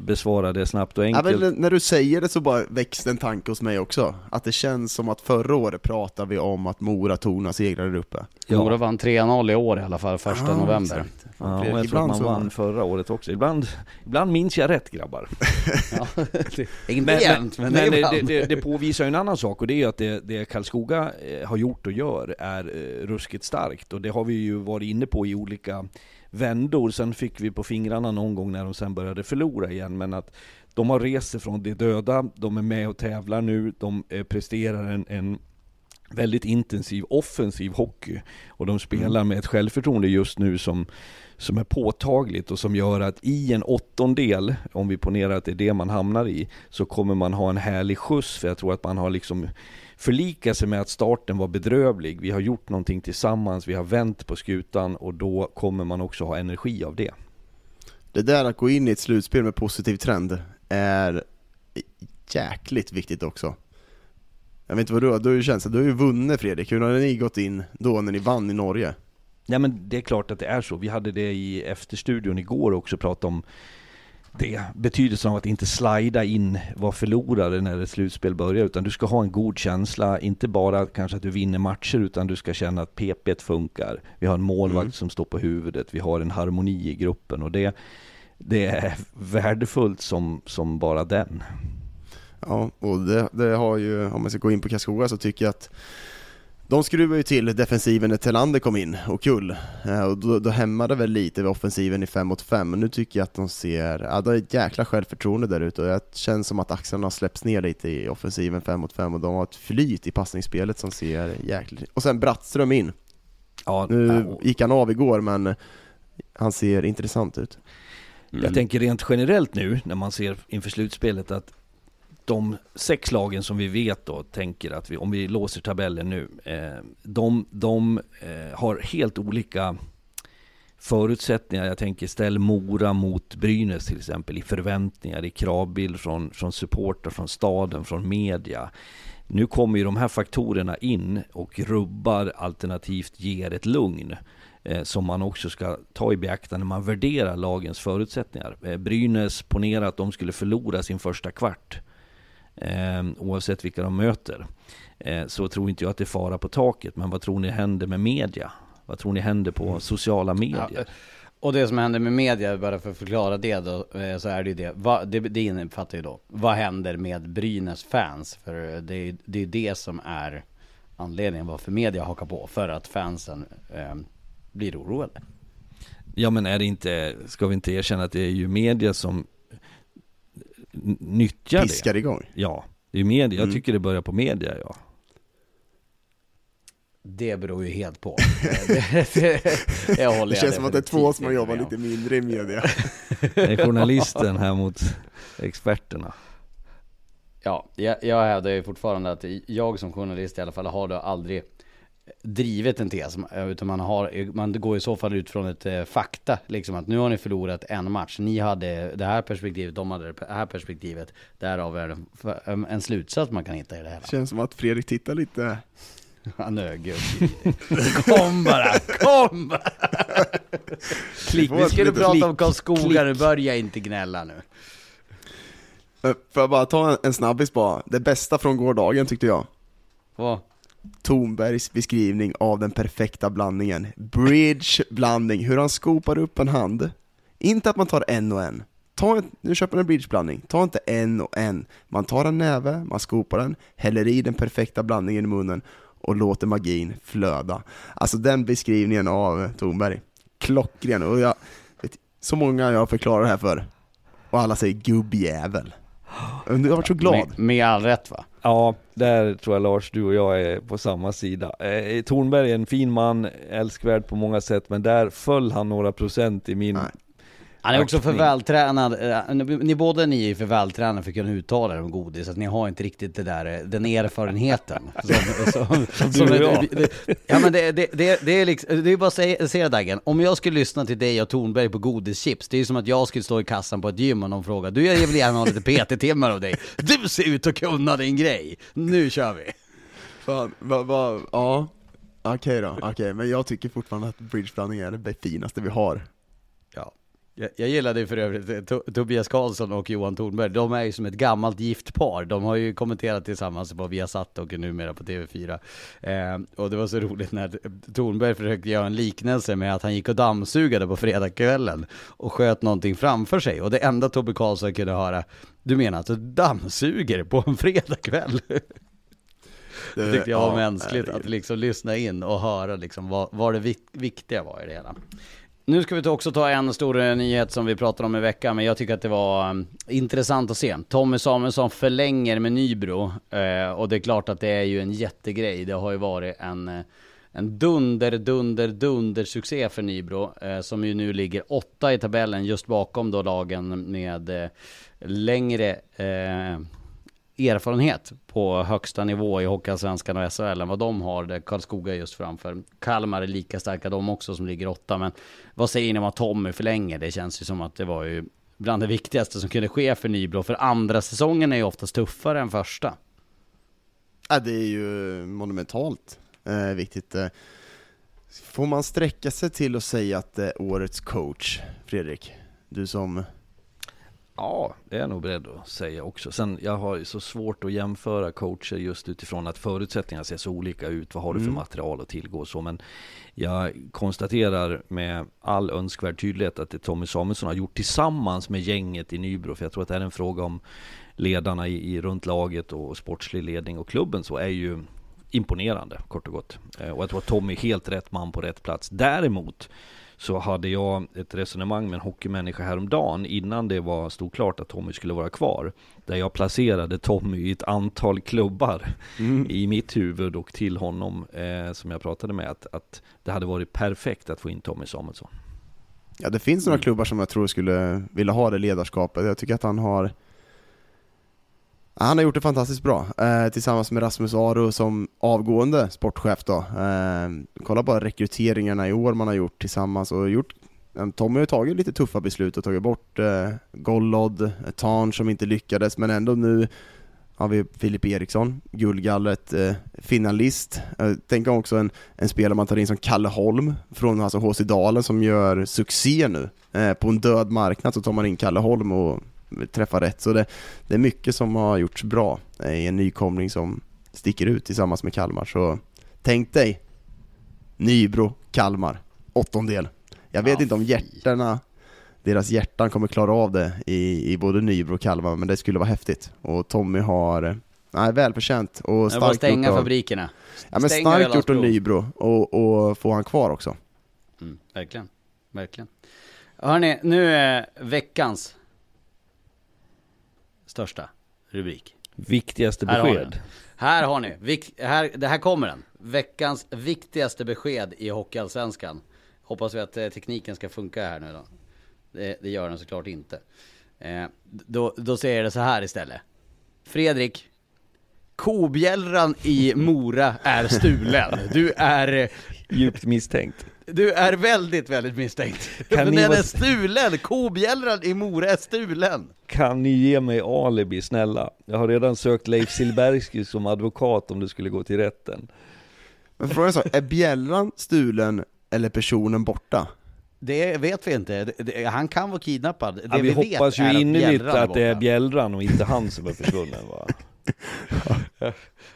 besvara det snabbt och Ja, enkelt? men när du säger det så bara växte en tanke hos mig också. Att det känns som att förra året pratade vi om att Mora tog några segrar där uppe. Ja. Mora vann 3-0 i år i alla fall, första Ja, november. exakt. Ja, och jag tror att ibland man så- vann förra året också. Ibland, ibland minns jag rätt grabbar. Ja, det, inte jämt, men, men det, det, ibland. det, det påvisar ju en annan sak och det är att det, det Karlskoga eh, har gjort och gör är eh, ruskigt starkt. Och det har vi ju varit inne på i olika vändor. Sen fick vi på fingrarna någon gång när de sen började förlora igen. Men att de har rest från det döda, de är med och tävlar nu, de eh, presterar en, en väldigt intensiv offensiv hockey. Och de spelar med ett självförtroende just nu som, som är påtagligt och som gör att i en åttondel, om vi ponerar att det är det man hamnar i, så kommer man ha en härlig skjuts. För jag tror att man har liksom förlikat sig med att starten var bedrövlig. Vi har gjort någonting tillsammans, vi har vänt på skutan och då kommer man också ha energi av det. Det där att gå in i ett slutspel med positiv trend är jäkligt viktigt också. Jag vet inte vad du har, du har ju känsla, du har ju vunnit Fredrik, hur har ni gått in då när ni vann i Norge? Ja men det är klart att det är så. Vi hade det i efterstudion igår också, pratat om det. Betydelsen av att inte slida in, vara förlorare när ett slutspel börjar. Utan du ska ha en god känsla, inte bara kanske att du vinner matcher, utan du ska känna att PP funkar. Vi har en målvakt Mm. som står på huvudet, vi har en harmoni i gruppen och det, det är värdefullt som, som bara den. Ja, och det, det har ju, om man ska gå in på Karlskoga så tycker jag att de skruvar ju till defensiven när Telander kom in och kull. Eh, Och då, då hämmade väl lite vid offensiven i 5 mot 5, men nu tycker jag att de ser, ja det är ett jäkla självförtroende där ute och det känns som att axlarna har släppts ner lite i offensiven 5 mot 5 och de har ett flyt i passningsspelet som ser jäkligt... Och sen Brattström in. Ja, Nu gick han av igår men han ser intressant ut. Mm. Jag tänker rent generellt nu när man ser inför slutspelet att de sex lagen som vi vet då tänker att vi, om vi låser tabellen nu, eh, de, de eh, har helt olika förutsättningar. Jag tänker ställ Mora mot Brynäs till exempel i förväntningar, i kravbild från, från supporter, från staden, från media. Nu kommer ju de här faktorerna in och rubbar alternativt ger ett lugn. eh, som man också ska ta i beaktande när man värderar lagens förutsättningar. Eh, Brynäs, ponera att de skulle förlora sin första kvart, eh, oavsett vilka de möter, eh, så tror inte jag att det är fara på taket. Men vad tror ni händer med media? Vad tror ni händer på sociala medier? Ja, och det som händer med media, bara för att förklara det då, eh, så är det ju det. Va, det, det innefattar ju då, vad händer med Brynäs fans? För det är det, är det som är anledningen varför media hakar på, för att fansen eh, blir oroade. Ja men är det inte, ska vi inte erkänna att det är ju media som nyttjar Piskar det? igång. Ja, det är media. Jag Mm. tycker det börjar på media ja. Det beror ju helt på. jag håller Det känns som att det är två som har jobbat lite mindre i media. Det är journalisten här mot experterna. Ja, jag, jag hävdar ju fortfarande att jag som journalist i alla fall har då aldrig drivit en tes, utan man, har, man går i så fall ut från ett eh, fakta, liksom att nu har ni förlorat en match, ni hade det här perspektivet, de hade det här perspektivet, därav är det en, en slutsats man kan hitta i det hela. Känns som att Fredrik tittar lite... Han gud. Kom bara, kom bara! Klick, Vi skulle prata om Karlskoga, nu börja inte gnälla nu. Eh, Får jag bara ta en, en snabbis bara? Det bästa från gårdagen tyckte jag. Vad? Tornbergs beskrivning av den perfekta blandningen. Bridge-blandning, hur han skopar upp en hand. Inte att man tar en och en. Ta en, nu köper man en bridge-blandning, ta inte en och en. Man tar en näve, man skopar den, häller i den perfekta blandningen i munnen och låter magin flöda. Alltså den beskrivningen av Tornberg, klockren. Och jag, vet, så många jag förklarar det här för, och alla säger gubbjävel. Jag har varit så glad. Med, med all rätt va? Ja, där tror jag Lars, du och jag är på samma sida. Eh, Tornberg är en fin man, älskvärd på många sätt, men där föll han några procent i min... Nej. Han är också för vältränad, eh, ni båda ni är för vältränade för att kunna uttala det om godis, att ni har inte riktigt det där, eh, den erfarenheten. Som, som, som, det- det- Ja men det, det, det, det är liksom, det är bara att säga, säga Daggen, om jag skulle lyssna till dig och Tornberg på godischips, det är ju som att jag skulle stå i kassan på ett gym och någon frågar, du jag vill gärna ha lite PT-timmar av dig, du ser ut att kunna din grej, nu kör vi! Fan, va, va, ja, okej då, okej, men jag tycker fortfarande att bridgeblandning är det finaste vi har. Ja. Jag, jag gillade ju för övrigt eh, To- Tobias Karlsson och Johan Tornberg. De är ju som ett gammalt gift par. De har ju kommenterat tillsammans på Viasat och numera på TV4. Eh, och det var så roligt när Tornberg försökte göra en liknelse med att han gick och dammsugade på fredagskvällen och sköt någonting framför sig. Och det enda Tobbe Karlsson kunde höra, du menar att du dammsuger på en fredagkväll? Det tyckte jag var Ja, mänskligt, att liksom lyssna in och höra liksom vad, vad det vik- viktiga var i det hela. Nu ska vi också ta en stor eh, nyhet som vi pratade om i veckan, men jag tycker att det var mm, intressant att se. Tommy Samuelsson förlänger med Nybro, eh, och det är klart att det är ju en jättegrej. Det har ju varit en, eh, en dunder, dunder, dunder succé för Nybro, som ju nu ligger åtta i tabellen, just bakom då lagen med längre eh, erfarenhet på högsta nivå i Hockeyallsvenskan och SHL än vad de har, där Karlskoga just framför. Kalmar är lika starka de också som ligger åtta, men vad säger ni om att Tommy förlänger? Det känns ju som att det var ju bland det viktigaste som kunde ske för Nybro, för andra säsongen är ju oftast tuffare än första. Ja, det är ju monumentalt eh, viktigt. Eh, får man sträcka sig till att säga att det är årets coach, Fredrik? Du som... Ja, det är jag nog beredd att säga också. Sen, jag har så svårt att jämföra coacher just utifrån att förutsättningarna ser så olika ut. Vad har du för Mm. material att tillgå och så. Men jag konstaterar med all önskvärd tydlighet att det Tommy Samuelsson har gjort tillsammans med gänget i Nybro. För jag tror att det är en fråga om ledarna i, i runt laget och sportslig ledning och klubben så är ju imponerande kort och gott. Eh, Och jag tror att Tommy är helt rätt man på rätt plats. Däremot så hade jag ett resonemang med en hockeymänniska häromdagen innan det var stod klart att Tommy skulle vara kvar. Där jag placerade Tommy i ett antal klubbar i mitt huvud och till honom eh, som jag pratade med att, att det hade varit perfekt att få in Tommy Samuelsson. Ja, det finns några klubbar som jag tror skulle vilja ha det ledarskapet. Jag tycker att han har han har gjort det fantastiskt bra, eh, tillsammans med Rasmus Aro som avgående sportchef då. Eh, kolla bara rekryteringarna i år man har gjort tillsammans och gjort Tommy har ju tagit lite tuffa beslut och tagit bort eh, Gollod, Tarn som inte lyckades men ändå nu har vi Filip Eriksson, Guldgallret, eh, finalist. Eh, tänk också en, en spelare man tar in som Kalle Holm från alltså HC Dalen som gör succé nu. Eh, på en död marknad så tar man in Kalle Holm och träffar rätt. Så det, det är mycket som har gjorts bra i en nykomling som sticker ut tillsammans med Kalmar. Så tänk dig Nybro, Kalmar, åttondel. Jag vet Ja, inte om fy. hjärtorna deras hjärtan kommer klara av det i, i både Nybro och Kalmar, men det skulle vara häftigt. Och Tommy har, nej, välförtjänt och starkt stänga gjort av, fabrikerna. ja, men Stänga starkt gjort av. Nybro och, och få han kvar också. Mm, verkligen, verkligen. Hörni, nu är veckans största rubrik. Viktigaste Här har besked. den. Här har ni, Vik- här, det här kommer den. Veckans viktigaste besked i Hockeyallsvenskan. Hoppas vi att eh, tekniken ska funka här nu då. Det, det gör den såklart inte. Eh, då, då säger jag det så här istället. Fredrik, kobjällran i Mora är stulen. Du är, eh, Djupt misstänkt. Du är väldigt, väldigt misstänkt. Kan Men ni den vara- är stulen! Kobjällran i Mora är stulen! Kan ni ge mig alibi snälla? Jag har redan sökt Leif Silbersky som advokat om det skulle gå till rätten. Men frågan är så, är bjällran stulen eller personen borta? Det vet vi inte. Det, han kan vara kidnappad. Det Ja, vi, vet hoppas ju är att innerligt Bjällran att det är bjällran och inte han som är försvunnen va?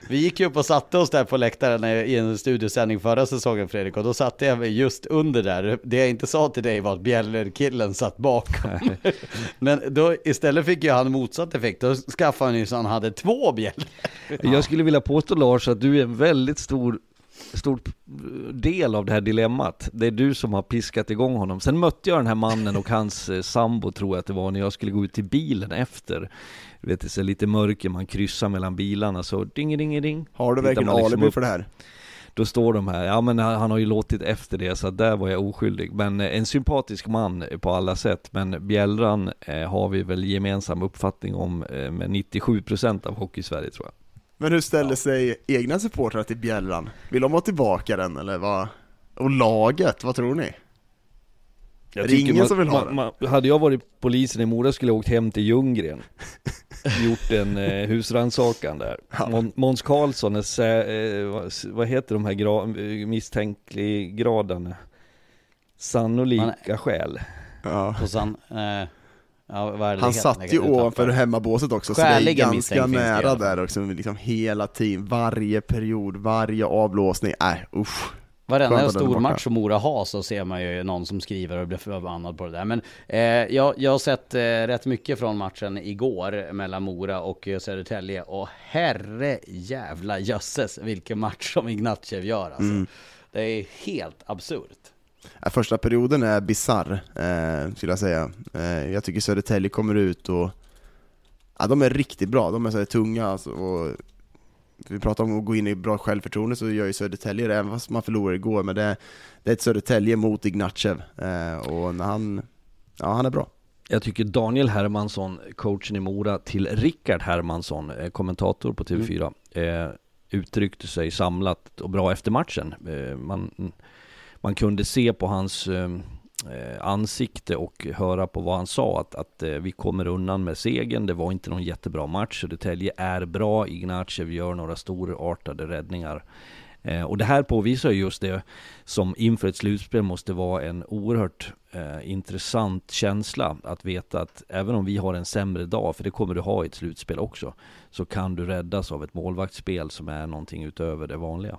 Vi gick ju upp och satte oss där på läktaren i en studiosändning förra säsongen Fredrik och då satte jag mig just under där. Det jag inte sa till dig var att bjällerkillen satt bakom. Men då istället fick ju han motsatt effekt. Då skaffade han ju så han hade två bjällor. Jag skulle vilja påstå Lars att du är en väldigt stor stor del av det här dilemmat. Det är du som har piskat igång honom. Sen mötte jag den här mannen och hans eh, sambo tror jag att det var när jag skulle gå ut till bilen efter. Du vet det är så lite mörker, man kryssar mellan bilarna så ding ding ding. Har du verkligen liksom alibi för det här? Då står de här, ja men han har ju låtit efter det så där var jag oskyldig. Men eh, en sympatisk man eh, på alla sätt. Men Bjällran eh, har vi väl gemensam uppfattning om eh, med 97% av Hockey-Sverige tror jag. Men hur ställer sig egna supportrar till bjällran? Vill de ha tillbaka den eller vad? Och laget, vad tror ni? Jag Är det ingen som vill ha man, man, Hade jag varit polisen i Mora skulle jag åkt hem till Ljunggren. Gjort en eh, husrannsakan där. Måns Karlsson är, sä- eh, vad, heter de här gra, misstänkliggraderna? Sannolika skäl Ja. Och sen, eh, ja är Han satt ju ovanför hemmabåset också, så det är ganska nära där också, liksom hela tiden, varje period, varje avblåsning, nej usch. Varenda stor match som Mora har så ser man ju någon som skriver och blir förbannad på det där. Men eh, jag, jag har sett eh, rätt mycket från matchen igår mellan Mora och Södertälje och herre jävla jösses vilken match som Ignatjev gör alltså. Mm. Det är helt absurt. Första perioden är bizarr, eh, skulle jag säga. Eh, jag tycker Södertälje kommer ut och ja, de är riktigt bra, de är så tunga alltså, och vi pratar om att gå in i bra självförtroende så gör ju Södertälje det, även fast man förlorade igår, men det, det är ett Södertälje mot Ignatjev, eh, och när han, ja han är bra. Jag tycker Daniel Hermansson, coachen i Mora, till Rickard Hermansson, eh, kommentator på TV4, eh, uttryckte sig samlat och bra efter matchen. Man, man kunde se på hans Eh, ansikte och höra på vad han sa att, att eh, vi kommer undan med segern. Det var inte någon jättebra match. Södertälje är bra. Ignatjev gör några storartade räddningar. Eh, och det här påvisar just det som inför ett slutspel måste vara en oerhört eh, intressant känsla att veta att även om vi har en sämre dag, för det kommer du ha i ett slutspel också, så kan du räddas av ett målvaktsspel som är någonting utöver det vanliga.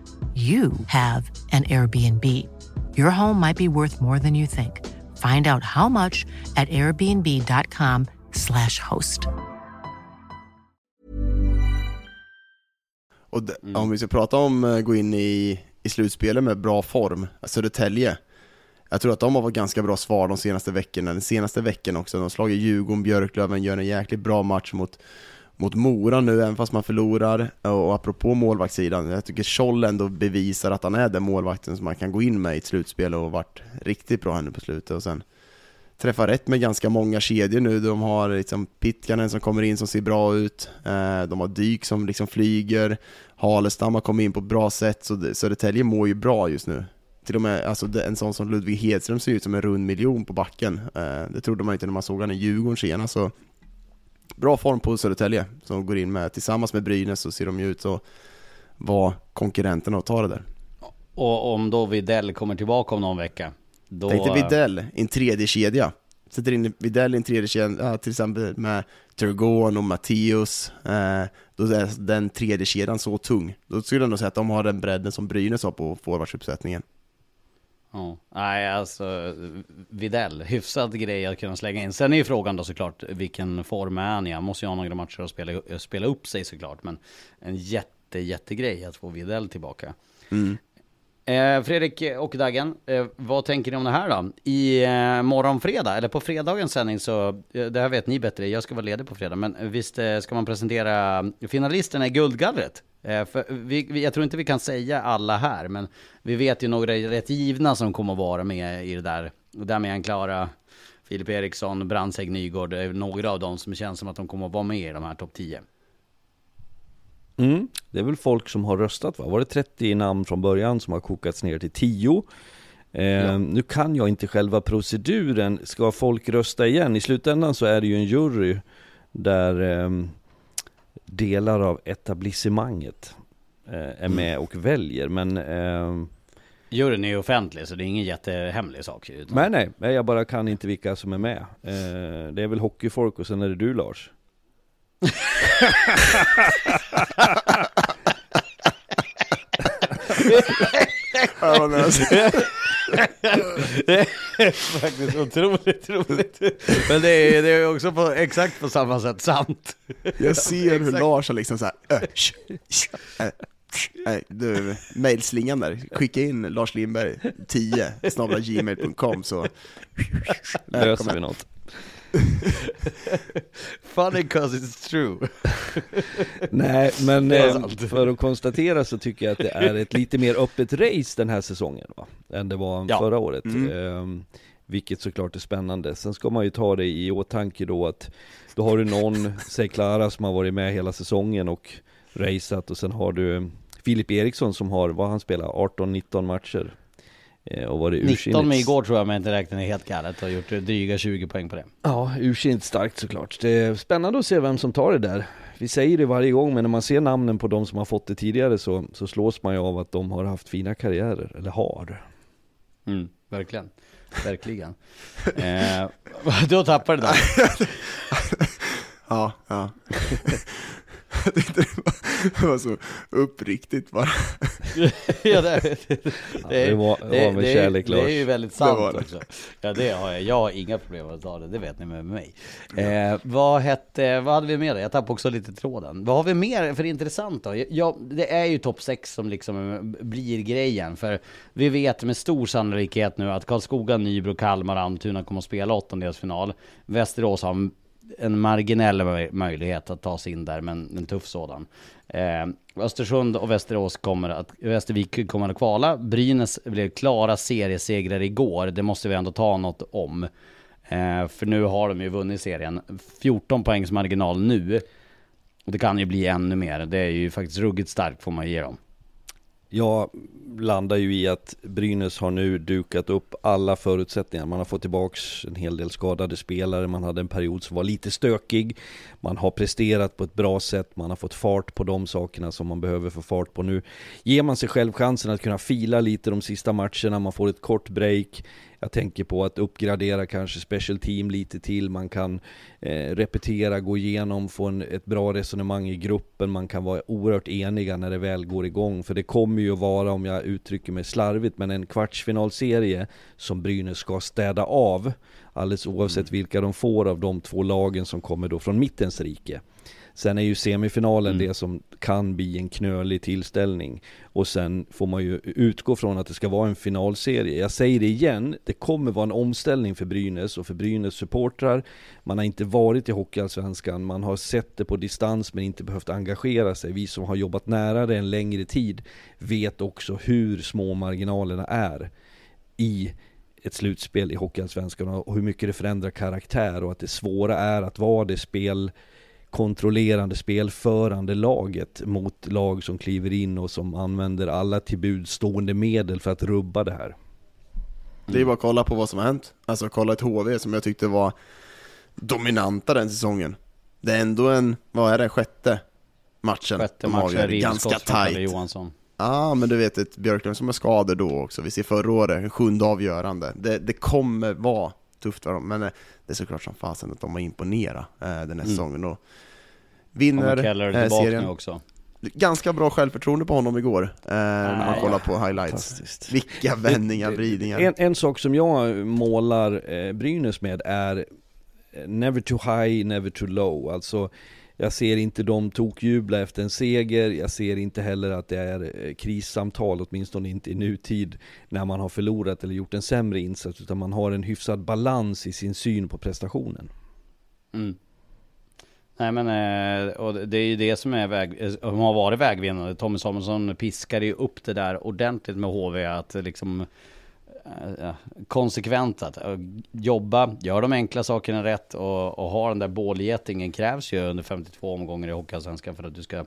you have an Airbnb. Your home might be worth more than you think. Find out how much at airbnb.com/slash host. Och d- om vi ska prata om eh, gå in i, i slutspelet med bra form, Södertälje. Jag tror att de har fått ganska bra svar de senaste veckorna, den senaste veckan också. De har slagit Djurgården, Björklöven, gör en jäkligt bra match mot, mot Mora nu, även fast man förlorar. Och, apropå målvaktssidan, jag tycker Scholl ändå bevisar att han är den målvakten som man kan gå in med i ett slutspel och varit riktigt bra här nu på slutet. Och sen träffa rätt med ganska många kedjor nu. De har liksom Pitkanen som kommer in som ser bra ut. Eh, de har Dyk som liksom flyger. Halestam har kommit in på ett bra sätt, så Södertälje mår ju bra just nu. Till och med alltså, en sån som Ludvig Hedström ser ut som en rund miljon på backen. Eh, det trodde man inte när man såg honom i Djurgården senast. Så bra form på Södertälje som går in med. Tillsammans med Brynäs så ser de ju ut att vara konkurrenterna och ta det där. Och om då Videll kommer tillbaka om någon vecka. Då... Tänk dig Videll i en tredje kedja. Sätter in Videll i en tredje kedja, ja, till exempel med Turgon och Matteus. Eh, då är den tredje kedjan så tung. Då skulle jag nog säga att de har den bredden som Brynäs har på forwardsuppsättningen. Ja. Nej, alltså Videll, hyfsad grej att kunna slänga in. Sen är ju frågan då såklart, vilken form är han i? Han måste ju ha några matcher att spela, spela upp sig såklart. Men en jätte, jättegrej att få Videll tillbaka. Eh, Fredrik och Daggen, eh, vad tänker ni om det här då? I eh, morgon fredag, eller på fredagens sändning så, eh, det här vet ni bättre, jag ska vara ledig på fredag, men visst eh, ska man presentera finalisterna i Guldgallret? Eh, vi, vi, jag tror inte vi kan säga alla här, men vi vet ju några rätt givna som kommer att vara med i det där. Damian Klara, Filip Eriksson, Brandsägg Nygård, det är några av dem som känns som att de kommer att vara med i de här topp 10. Mm. Det är väl folk som har röstat va? Var det 30 namn från början som har kokats ner till 10? Eh, Nu kan jag inte själva proceduren, ska folk rösta igen? I slutändan så är det ju en jury där ehm, delar av etablissemanget eh, är med och väljer men ehm, Juryn är ju offentlig så det är ingen jättehemlig sak. Utan... Nej nej, nej, jag bara kan inte vilka som är med. Eh, Det är väl hockeyfolk och sen är det du Lars Det är faktiskt otroligt roligt. Men det är, det är också på, exakt på samma sätt sant. jag ser hur. Lars har liksom såhär, Nej, du, mailslingan där, skicka in Lars Lindberg 10 snabla gmail.com så Löser vi något Funny cause it's true. Nej, men eh, för att konstatera så tycker jag att det är ett lite mer öppet race den här säsongen va? Än det var Ja. förra året. Mm. Ehm, vilket såklart är spännande. Sen ska man ju ta det i åtanke då att då har du någon, säg Klara som har varit med hela säsongen och raceat och sen har du Filip Eriksson som har, vad han spelar, 18-19 matcher. Eh, och varit 19 ursinnigt- med igår tror jag, men inte räknar helt galet. Och gjort dryga 20 poäng på det. Ja, ursinnigt starkt såklart. Det är spännande att se vem som tar det där. Vi säger det varje gång, men när man ser namnen på de som har fått det tidigare så, så slås man ju av att de har haft fina karriärer, eller har. Mm, verkligen. Verkligen. eh, då tappar det där. Ja, ja. Jag tyckte det var, det var så uppriktigt bara. ja, det, det, det var- det var med är- kärlek, Det är Lars. ju väldigt Det sant det. också. Ja det har jag. Jag har inga problem med att ta det. Det vet ni med mig. Eh, vad hette, vad hade vi med det? Jag tappade också lite tråden. Vad har vi mer för intressant då? Ja, det är ju topp 6 som liksom blir grejen. För vi vet med stor sannolikhet nu att Karlskoga, Nybro, Kalmar och Almtuna kommer att spela åttondelsfinal. Västerås har en en marginell möjlighet att ta sig in där, men en tuff sådan. Eh, Östersund och Västerås kommer att, Västervik kommer att kvala. Brynäs blev klara seriesegrare igår, det måste vi ändå ta något om. Eh, för nu har de ju vunnit serien. 14 poängs marginal nu. Och det kan ju bli ännu mer. Det är ju faktiskt ruggigt starkt får man ge dem. Jag landar ju i att Brynäs har nu dukat upp alla förutsättningar. Man har fått tillbaks en hel del skadade spelare, man hade en period som var lite stökig. Man har presterat på ett bra sätt, man har fått fart på de sakerna som man behöver få fart på nu. Ger man sig själv chansen att kunna fila lite de sista matcherna, man får ett kort break. Jag tänker på att uppgradera kanske special team lite till, man kan eh, repetera, gå igenom, få en, ett bra resonemang i gruppen, man kan vara oerhört eniga när det väl går igång. För det kommer ju att vara, om jag uttrycker mig slarvigt, men en kvartsfinalserie som Brynäs ska städa av, alldeles oavsett Mm. vilka de får av de två lagen som kommer då från mittens rike. Sen är ju semifinalen Mm. det som kan bli en knölig tillställning. Och sen får man ju utgå från att det ska vara en finalserie. Jag säger det igen, det kommer vara en omställning för Brynäs och för Brynäs supportrar. Man har inte varit i Hockeyallsvenskan, man har sett det på distans men inte behövt engagera sig. Vi som har jobbat nära det en längre tid vet också hur små marginalerna är i ett slutspel i Hockeyallsvenskan och hur mycket det förändrar karaktär och att det svåra är att vara det spel kontrollerande, spelförande laget mot lag som kliver in och som använder alla till buds stående medel för att rubba det här. Det är bara att kolla på vad som har hänt. Alltså kolla ett HV som jag tyckte var dominanta den säsongen. Det är ändå en, vad är det, sjätte matchen? Sjätte matchen, Ganska tight. Johansson. Ja, men du vet ett Björklund som har skador då också. Vi ser förra året, sjunde avgörande. Det, det kommer vara tufft för dem, men eh, det är såklart som fasen att de har imponerat eh, den här Mm. säsongen och vinner eh, serien. också. Ganska bra självförtroende på honom igår, eh, när man kollar på highlights. Vilka vändningar, vridningar. En, en sak som jag målar eh, Brynäs med är eh, Never too high, never too low. Alltså jag ser inte dem tokjubla efter en seger, jag ser inte heller att det är eh, krissamtal, åtminstone inte i nutid, när man har förlorat eller gjort en sämre insats, utan man har en hyfsad balans i sin syn på prestationen. Mm. Nej men, eh, och det är ju det som är väg, eh, som har varit vägvinnande. Tommy Samuelsson piskade ju upp det där ordentligt med HV, att liksom Eh, eh, konsekvent att eh, jobba, gör de enkla sakerna rätt och, och ha den där bålgetingen krävs ju under 52 omgångar i Hockeyallsvenskan för att du ska,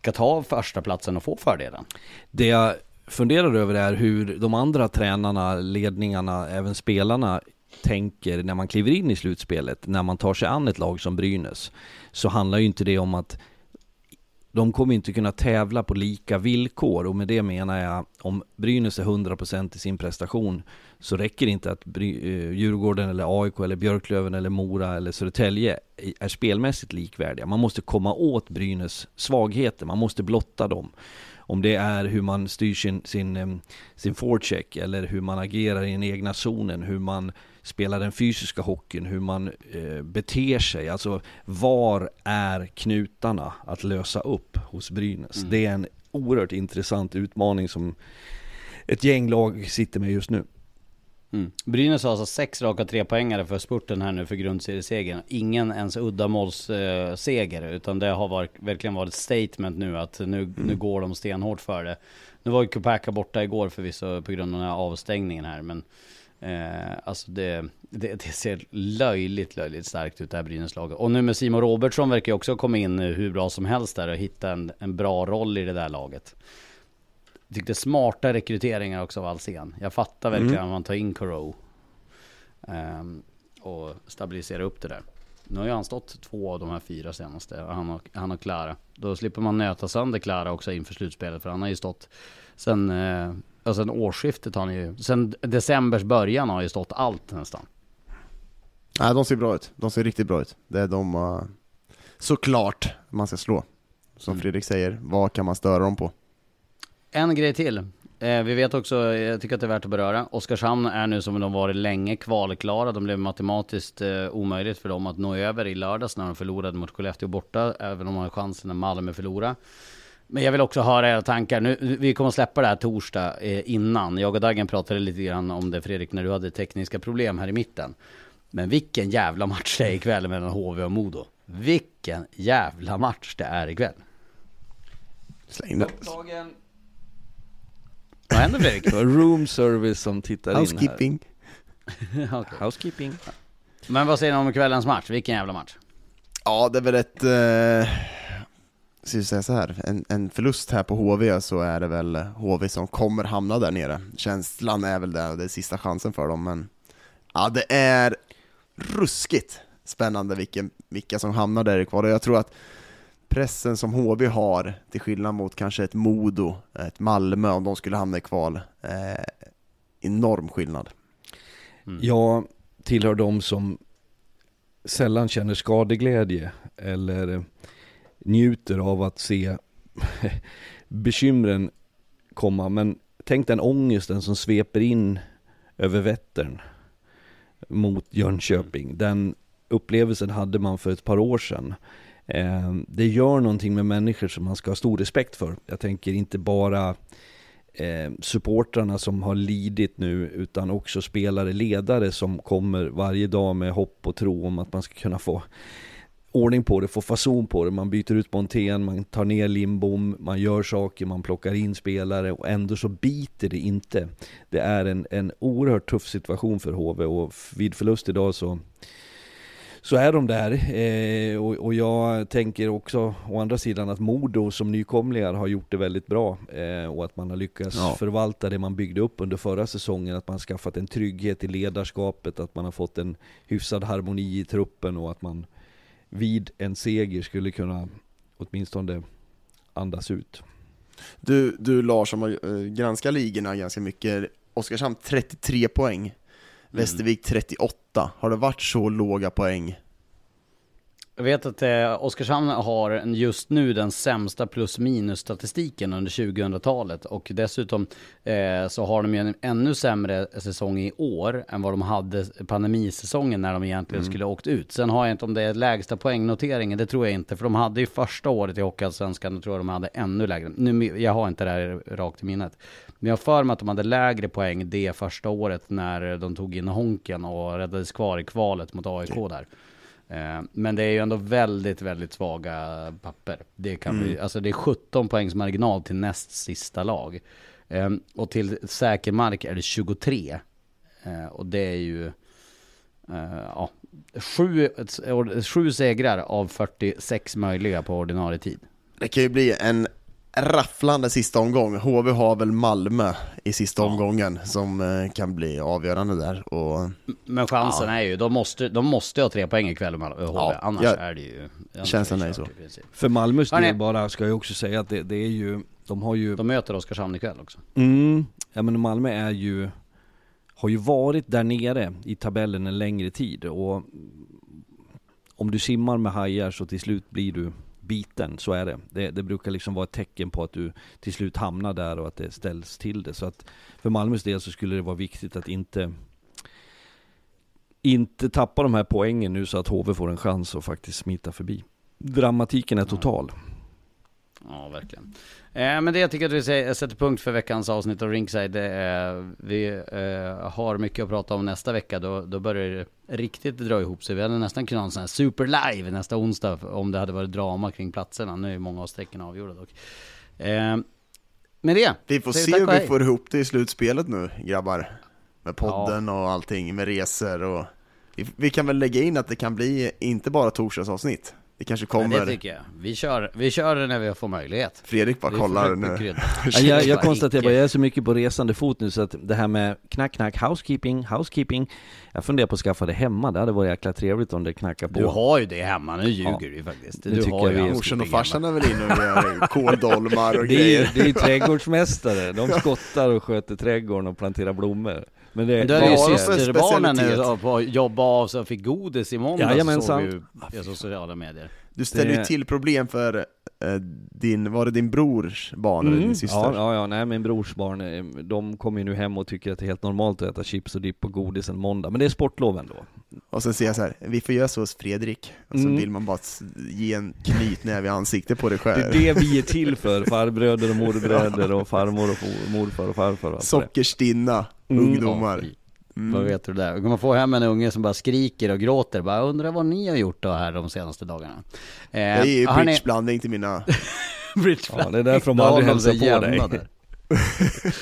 ska ta första platsen och få fördelen. Det jag funderar över är hur de andra tränarna, ledningarna, även spelarna tänker när man kliver in i slutspelet, när man tar sig an ett lag som Brynäs, så handlar ju inte det om att de kommer inte kunna tävla på lika villkor och med det menar jag om Brynäs är 100% i sin prestation så räcker det inte att Bry- eh, Djurgården eller AIK eller Björklöven eller Mora eller Södertälje är spelmässigt likvärdiga. Man måste komma åt Brynäs svagheter, man måste blotta dem. Om det är hur man styr sin, sin, eh, sin forecheck eller hur man agerar i den egna zonen, hur man spelar den fysiska hockeyn, hur man eh, beter sig. Alltså var är knutarna att lösa upp hos Brynäs? Mm. Det är en oerhört intressant utmaning som ett gäng lag sitter med just nu. Mm. Brynäs har alltså sex raka trepoängare för spurten här nu för grundseriesegern. Ingen ens uddamålsseger, eh, utan det har varit, verkligen varit ett statement nu att nu, nu går de stenhårt för det. Nu var ju Kupaka borta igår förvisso på grund av den här avstängningen här, men eh, alltså det, det, det ser löjligt, löjligt starkt ut det här Brynäslaget. Och nu med Simon Robertsson verkar ju också komma in hur bra som helst där och hitta en, en bra roll i det där laget. Jag tyckte smarta rekryteringar också av Alsen. Jag fattar verkligen om man tar in Coro. Ehm, och stabiliserar upp det där. Nu har ju han stått två av de här fyra senaste. Han och, han och Klara. Då slipper man nöta sönder Klara också inför slutspelet. För han har ju stått sen, eh, ja, sen årsskiftet har han ju, sen decembers början har ju stått allt nästan. Nej, de ser bra ut. De ser riktigt bra ut. Det är de, uh, såklart, man ska slå. Som Mm. Fredrik säger, vad kan man störa dem på? En grej till. Eh, vi vet också, jag tycker att det är värt att beröra, Oskarshamn är nu som de varit länge kvalklara. De blev matematiskt eh, omöjligt för dem att nå över i lördags när de förlorade mot Skellefteå borta, även om de har chansen när Malmö förlorar. Men jag vill också höra era tankar. Nu, vi kommer att släppa det här torsdag eh, innan. Jag och Dagen pratade lite grann om det Fredrik, när du hade tekniska problem här i mitten. Men vilken jävla match det är ikväll mellan HV och Modo. Vilken jävla match det är ikväll. Släng det. Vad händer Fredrik? Room service som tittar in här. Housekeeping. Okej. Housekeeping. Men vad säger ni om kvällens match? Vilken jävla match? Ja, det är väl ett... Eh, ska säga så här, en, en förlust här på HV så är det väl HV som kommer hamna där nere. Känslan är väl det, det är sista chansen för dem, men ja, det är ruskigt spännande vilken, vilka som hamnar där kvar. Och jag tror att pressen som HV har, till skillnad mot kanske ett Modo, ett Malmö, om de skulle hamna i kval, eh, enorm skillnad. Mm. Jag tillhör de som sällan känner skadeglädje eller njuter av att se bekymren komma. Men tänk den ångesten som sveper in över Vättern mot Jönköping. Den upplevelsen hade man för ett par år sedan. Eh, det gör någonting med människor som man ska ha stor respekt för. Jag tänker inte bara eh, supportrarna som har lidit nu utan också spelare, ledare som kommer varje dag med hopp och tro om att man ska kunna få ordning på det, få fason på det. Man byter ut Montén, man tar ner Limbom, man gör saker, man plockar in spelare och ändå så biter det inte. Det är en, en oerhört tuff situation för HV och vid förlust idag så så är de där. Eh, och, och, jag tänker också å andra sidan att Modo som nykomlingar har gjort det väldigt bra. Eh, och att man har lyckats ja. förvalta det man byggde upp under förra säsongen. Att man har skaffat en trygghet i ledarskapet, att man har fått en hyfsad harmoni i truppen och att man vid en seger skulle kunna åtminstone andas ut. Du, du Lars som har eh, granskat ligorna ganska mycket, Oskarshamn 33 poäng. Mm. Västervik 38. Har det varit så låga poäng? Jag vet att eh, Oskarshamn har just nu den sämsta plus minus statistiken under 2000-talet och dessutom eh, så har de ju en ännu sämre säsong i år än vad de hade pandemisäsongen när de egentligen mm. skulle åkt ut. Sen har jag inte om det är lägsta poängnoteringen, det tror jag inte, för de hade ju första året i Hockeyallsvenskan, då tror jag de hade ännu lägre. Nu, jag har inte det här rakt i minnet. Men jag har för mig att de hade lägre poäng det första året när de tog in Honken och räddades kvar i kvalet mot AIK där. Eh, men det är ju ändå väldigt, väldigt svaga papper. Det, kan mm. bli, alltså det är 17 poängs marginal till näst sista lag. Ehm, och till säker mark är det 23. Eh, och det är ju eh, ja, sju, sju segrar av 46 möjliga på ordinarie tid. Det kan ju bli en rafflande sista omgång. HV har väl Malmö i sista ja. omgången som eh, kan bli avgörande där. Och, Men chansen ja. är ju, de måste, de måste ha tre poäng ikväll med HV, ja, annars ja, är det ju... Känslan är så. För Malmös del bara ska jag också säga att det, det, är ju, de har ju... De möter Oskarshamn ikväll också. Mm, ja men Malmö är ju, har ju varit där nere i tabellen en längre tid och om du simmar med hajar så till slut blir du biten, så är det. det. det. brukar liksom vara ett tecken på att du till slut hamnar där och att det ställs till det. Så att för Malmös del så skulle det vara viktigt att inte inte tappa de här poängen nu så att HV får en chans att faktiskt smita förbi. Dramatiken är total. Ja, verkligen. Eh, men det jag tycker att vi sätter punkt för veckans avsnitt av Ringside. Eh, vi eh, har mycket att prata om nästa vecka. Då, då börjar det riktigt dra ihop sig. Vi hade nästan kunnat ha en sån här super live nästa onsdag om det hade varit drama kring platserna. Nu är många av strecken avgjorda dock. Eh, med det. Vi får se hur vi får ihop det i slutspelet nu grabbar. Med podden ja. och allting, med resor och... Vi, vi kan väl lägga in att det kan bli inte bara torsdagsavsnitt. Det kanske kommer. Men det tycker jag. Vi kör, vi kör det när vi får möjlighet. Fredrik bara kollar nu. jag, jag konstaterar bara, jag är så mycket på resande fot nu så att det här med knack knack, housekeeping, housekeeping. Jag funderar på att skaffa det hemma, det hade varit jäkla trevligt om det knackar på. Du har ju det hemma, nu ljuger ja. du faktiskt. Du tycker har ju Morsan och farsan är väl inne och gör kåldolmar och grejer. Det är ju trädgårdsmästare, de skottar och sköter trädgården och planterar blommor. Men det, du hade ju systerbarnen nu på jobba av sig och fick godis i måndags såg vi i sociala medier. Du ställer ju till problem för din, var det din brors barn mm. eller din syster? Ja, ja, ja, nej min brors barn, eh, de kommer ju nu hem och tycker att det är helt normalt att äta chips och dipp och godis en måndag, men det är sportlov ändå. Och sen säger jag så här, vi får göra så hos Fredrik, och så mm. vill man bara ge en knytnäve i ansiktet på dig själv. Det är det vi är till för, farbröder och morbröder och farmor och morfar och farfar och Sockerstinna mm. ungdomar. Mm. Vad vet du där? Då kan man få hem en unge som bara skriker och gråter. Bara undrar vad ni har gjort då här de senaste dagarna. Eh, det är ju bridgeblandning till mina... bridgeblandning. Ja, det är därför de aldrig hälsar på dig.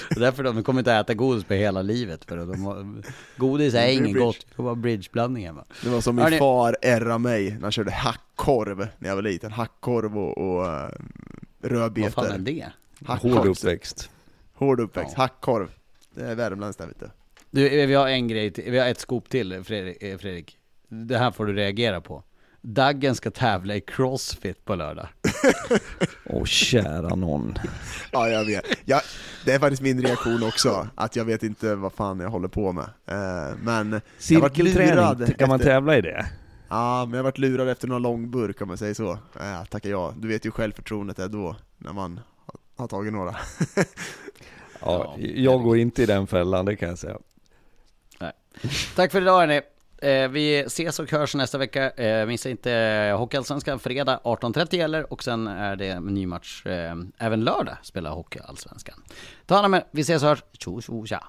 Det är därför de kommer inte äta godis på hela livet. För de har, godis är ingen Bridge. gott, det var bridgeblandning hemma. Det var som min Hörni- far ärrade mig när han körde hackkorv när jag var liten. Hackkorv och, och uh, Vad rödbetor. fan är det? Hackkorv. Hård uppväxt. Hård uppväxt. Ja. Hackkorv. Det är värmländskt där vet du. Du, vi har en grej till, vi har ett skop till Fredrik, eh, Fredrik. Det här får du reagera på. Daggen ska tävla i crossfit på lördag. Åh kära någon. Ja, jag vet. Jag, det är faktiskt min reaktion också, att jag vet inte vad fan jag håller på med. Eh, men jag varit Cirkelträning, lurad kan man tävla i det? Ja, men jag har varit lurad efter någon lång burk om man säger så. Äh, tackar jag. Du vet ju självförtroendet är då, när man har- tagit några. Ja, Ja, jag går inte i den fällan, det kan jag säga. Tack för idag hörni. Eh, vi ses och hörs nästa vecka. Eh, missa inte eh, Hockeyallsvenskan fredag 18.30 gäller och sen är det en ny match eh, även lördag spelar Hockeyallsvenskan. Ta hand om er, vi ses och hörs. Tjo tjo tja.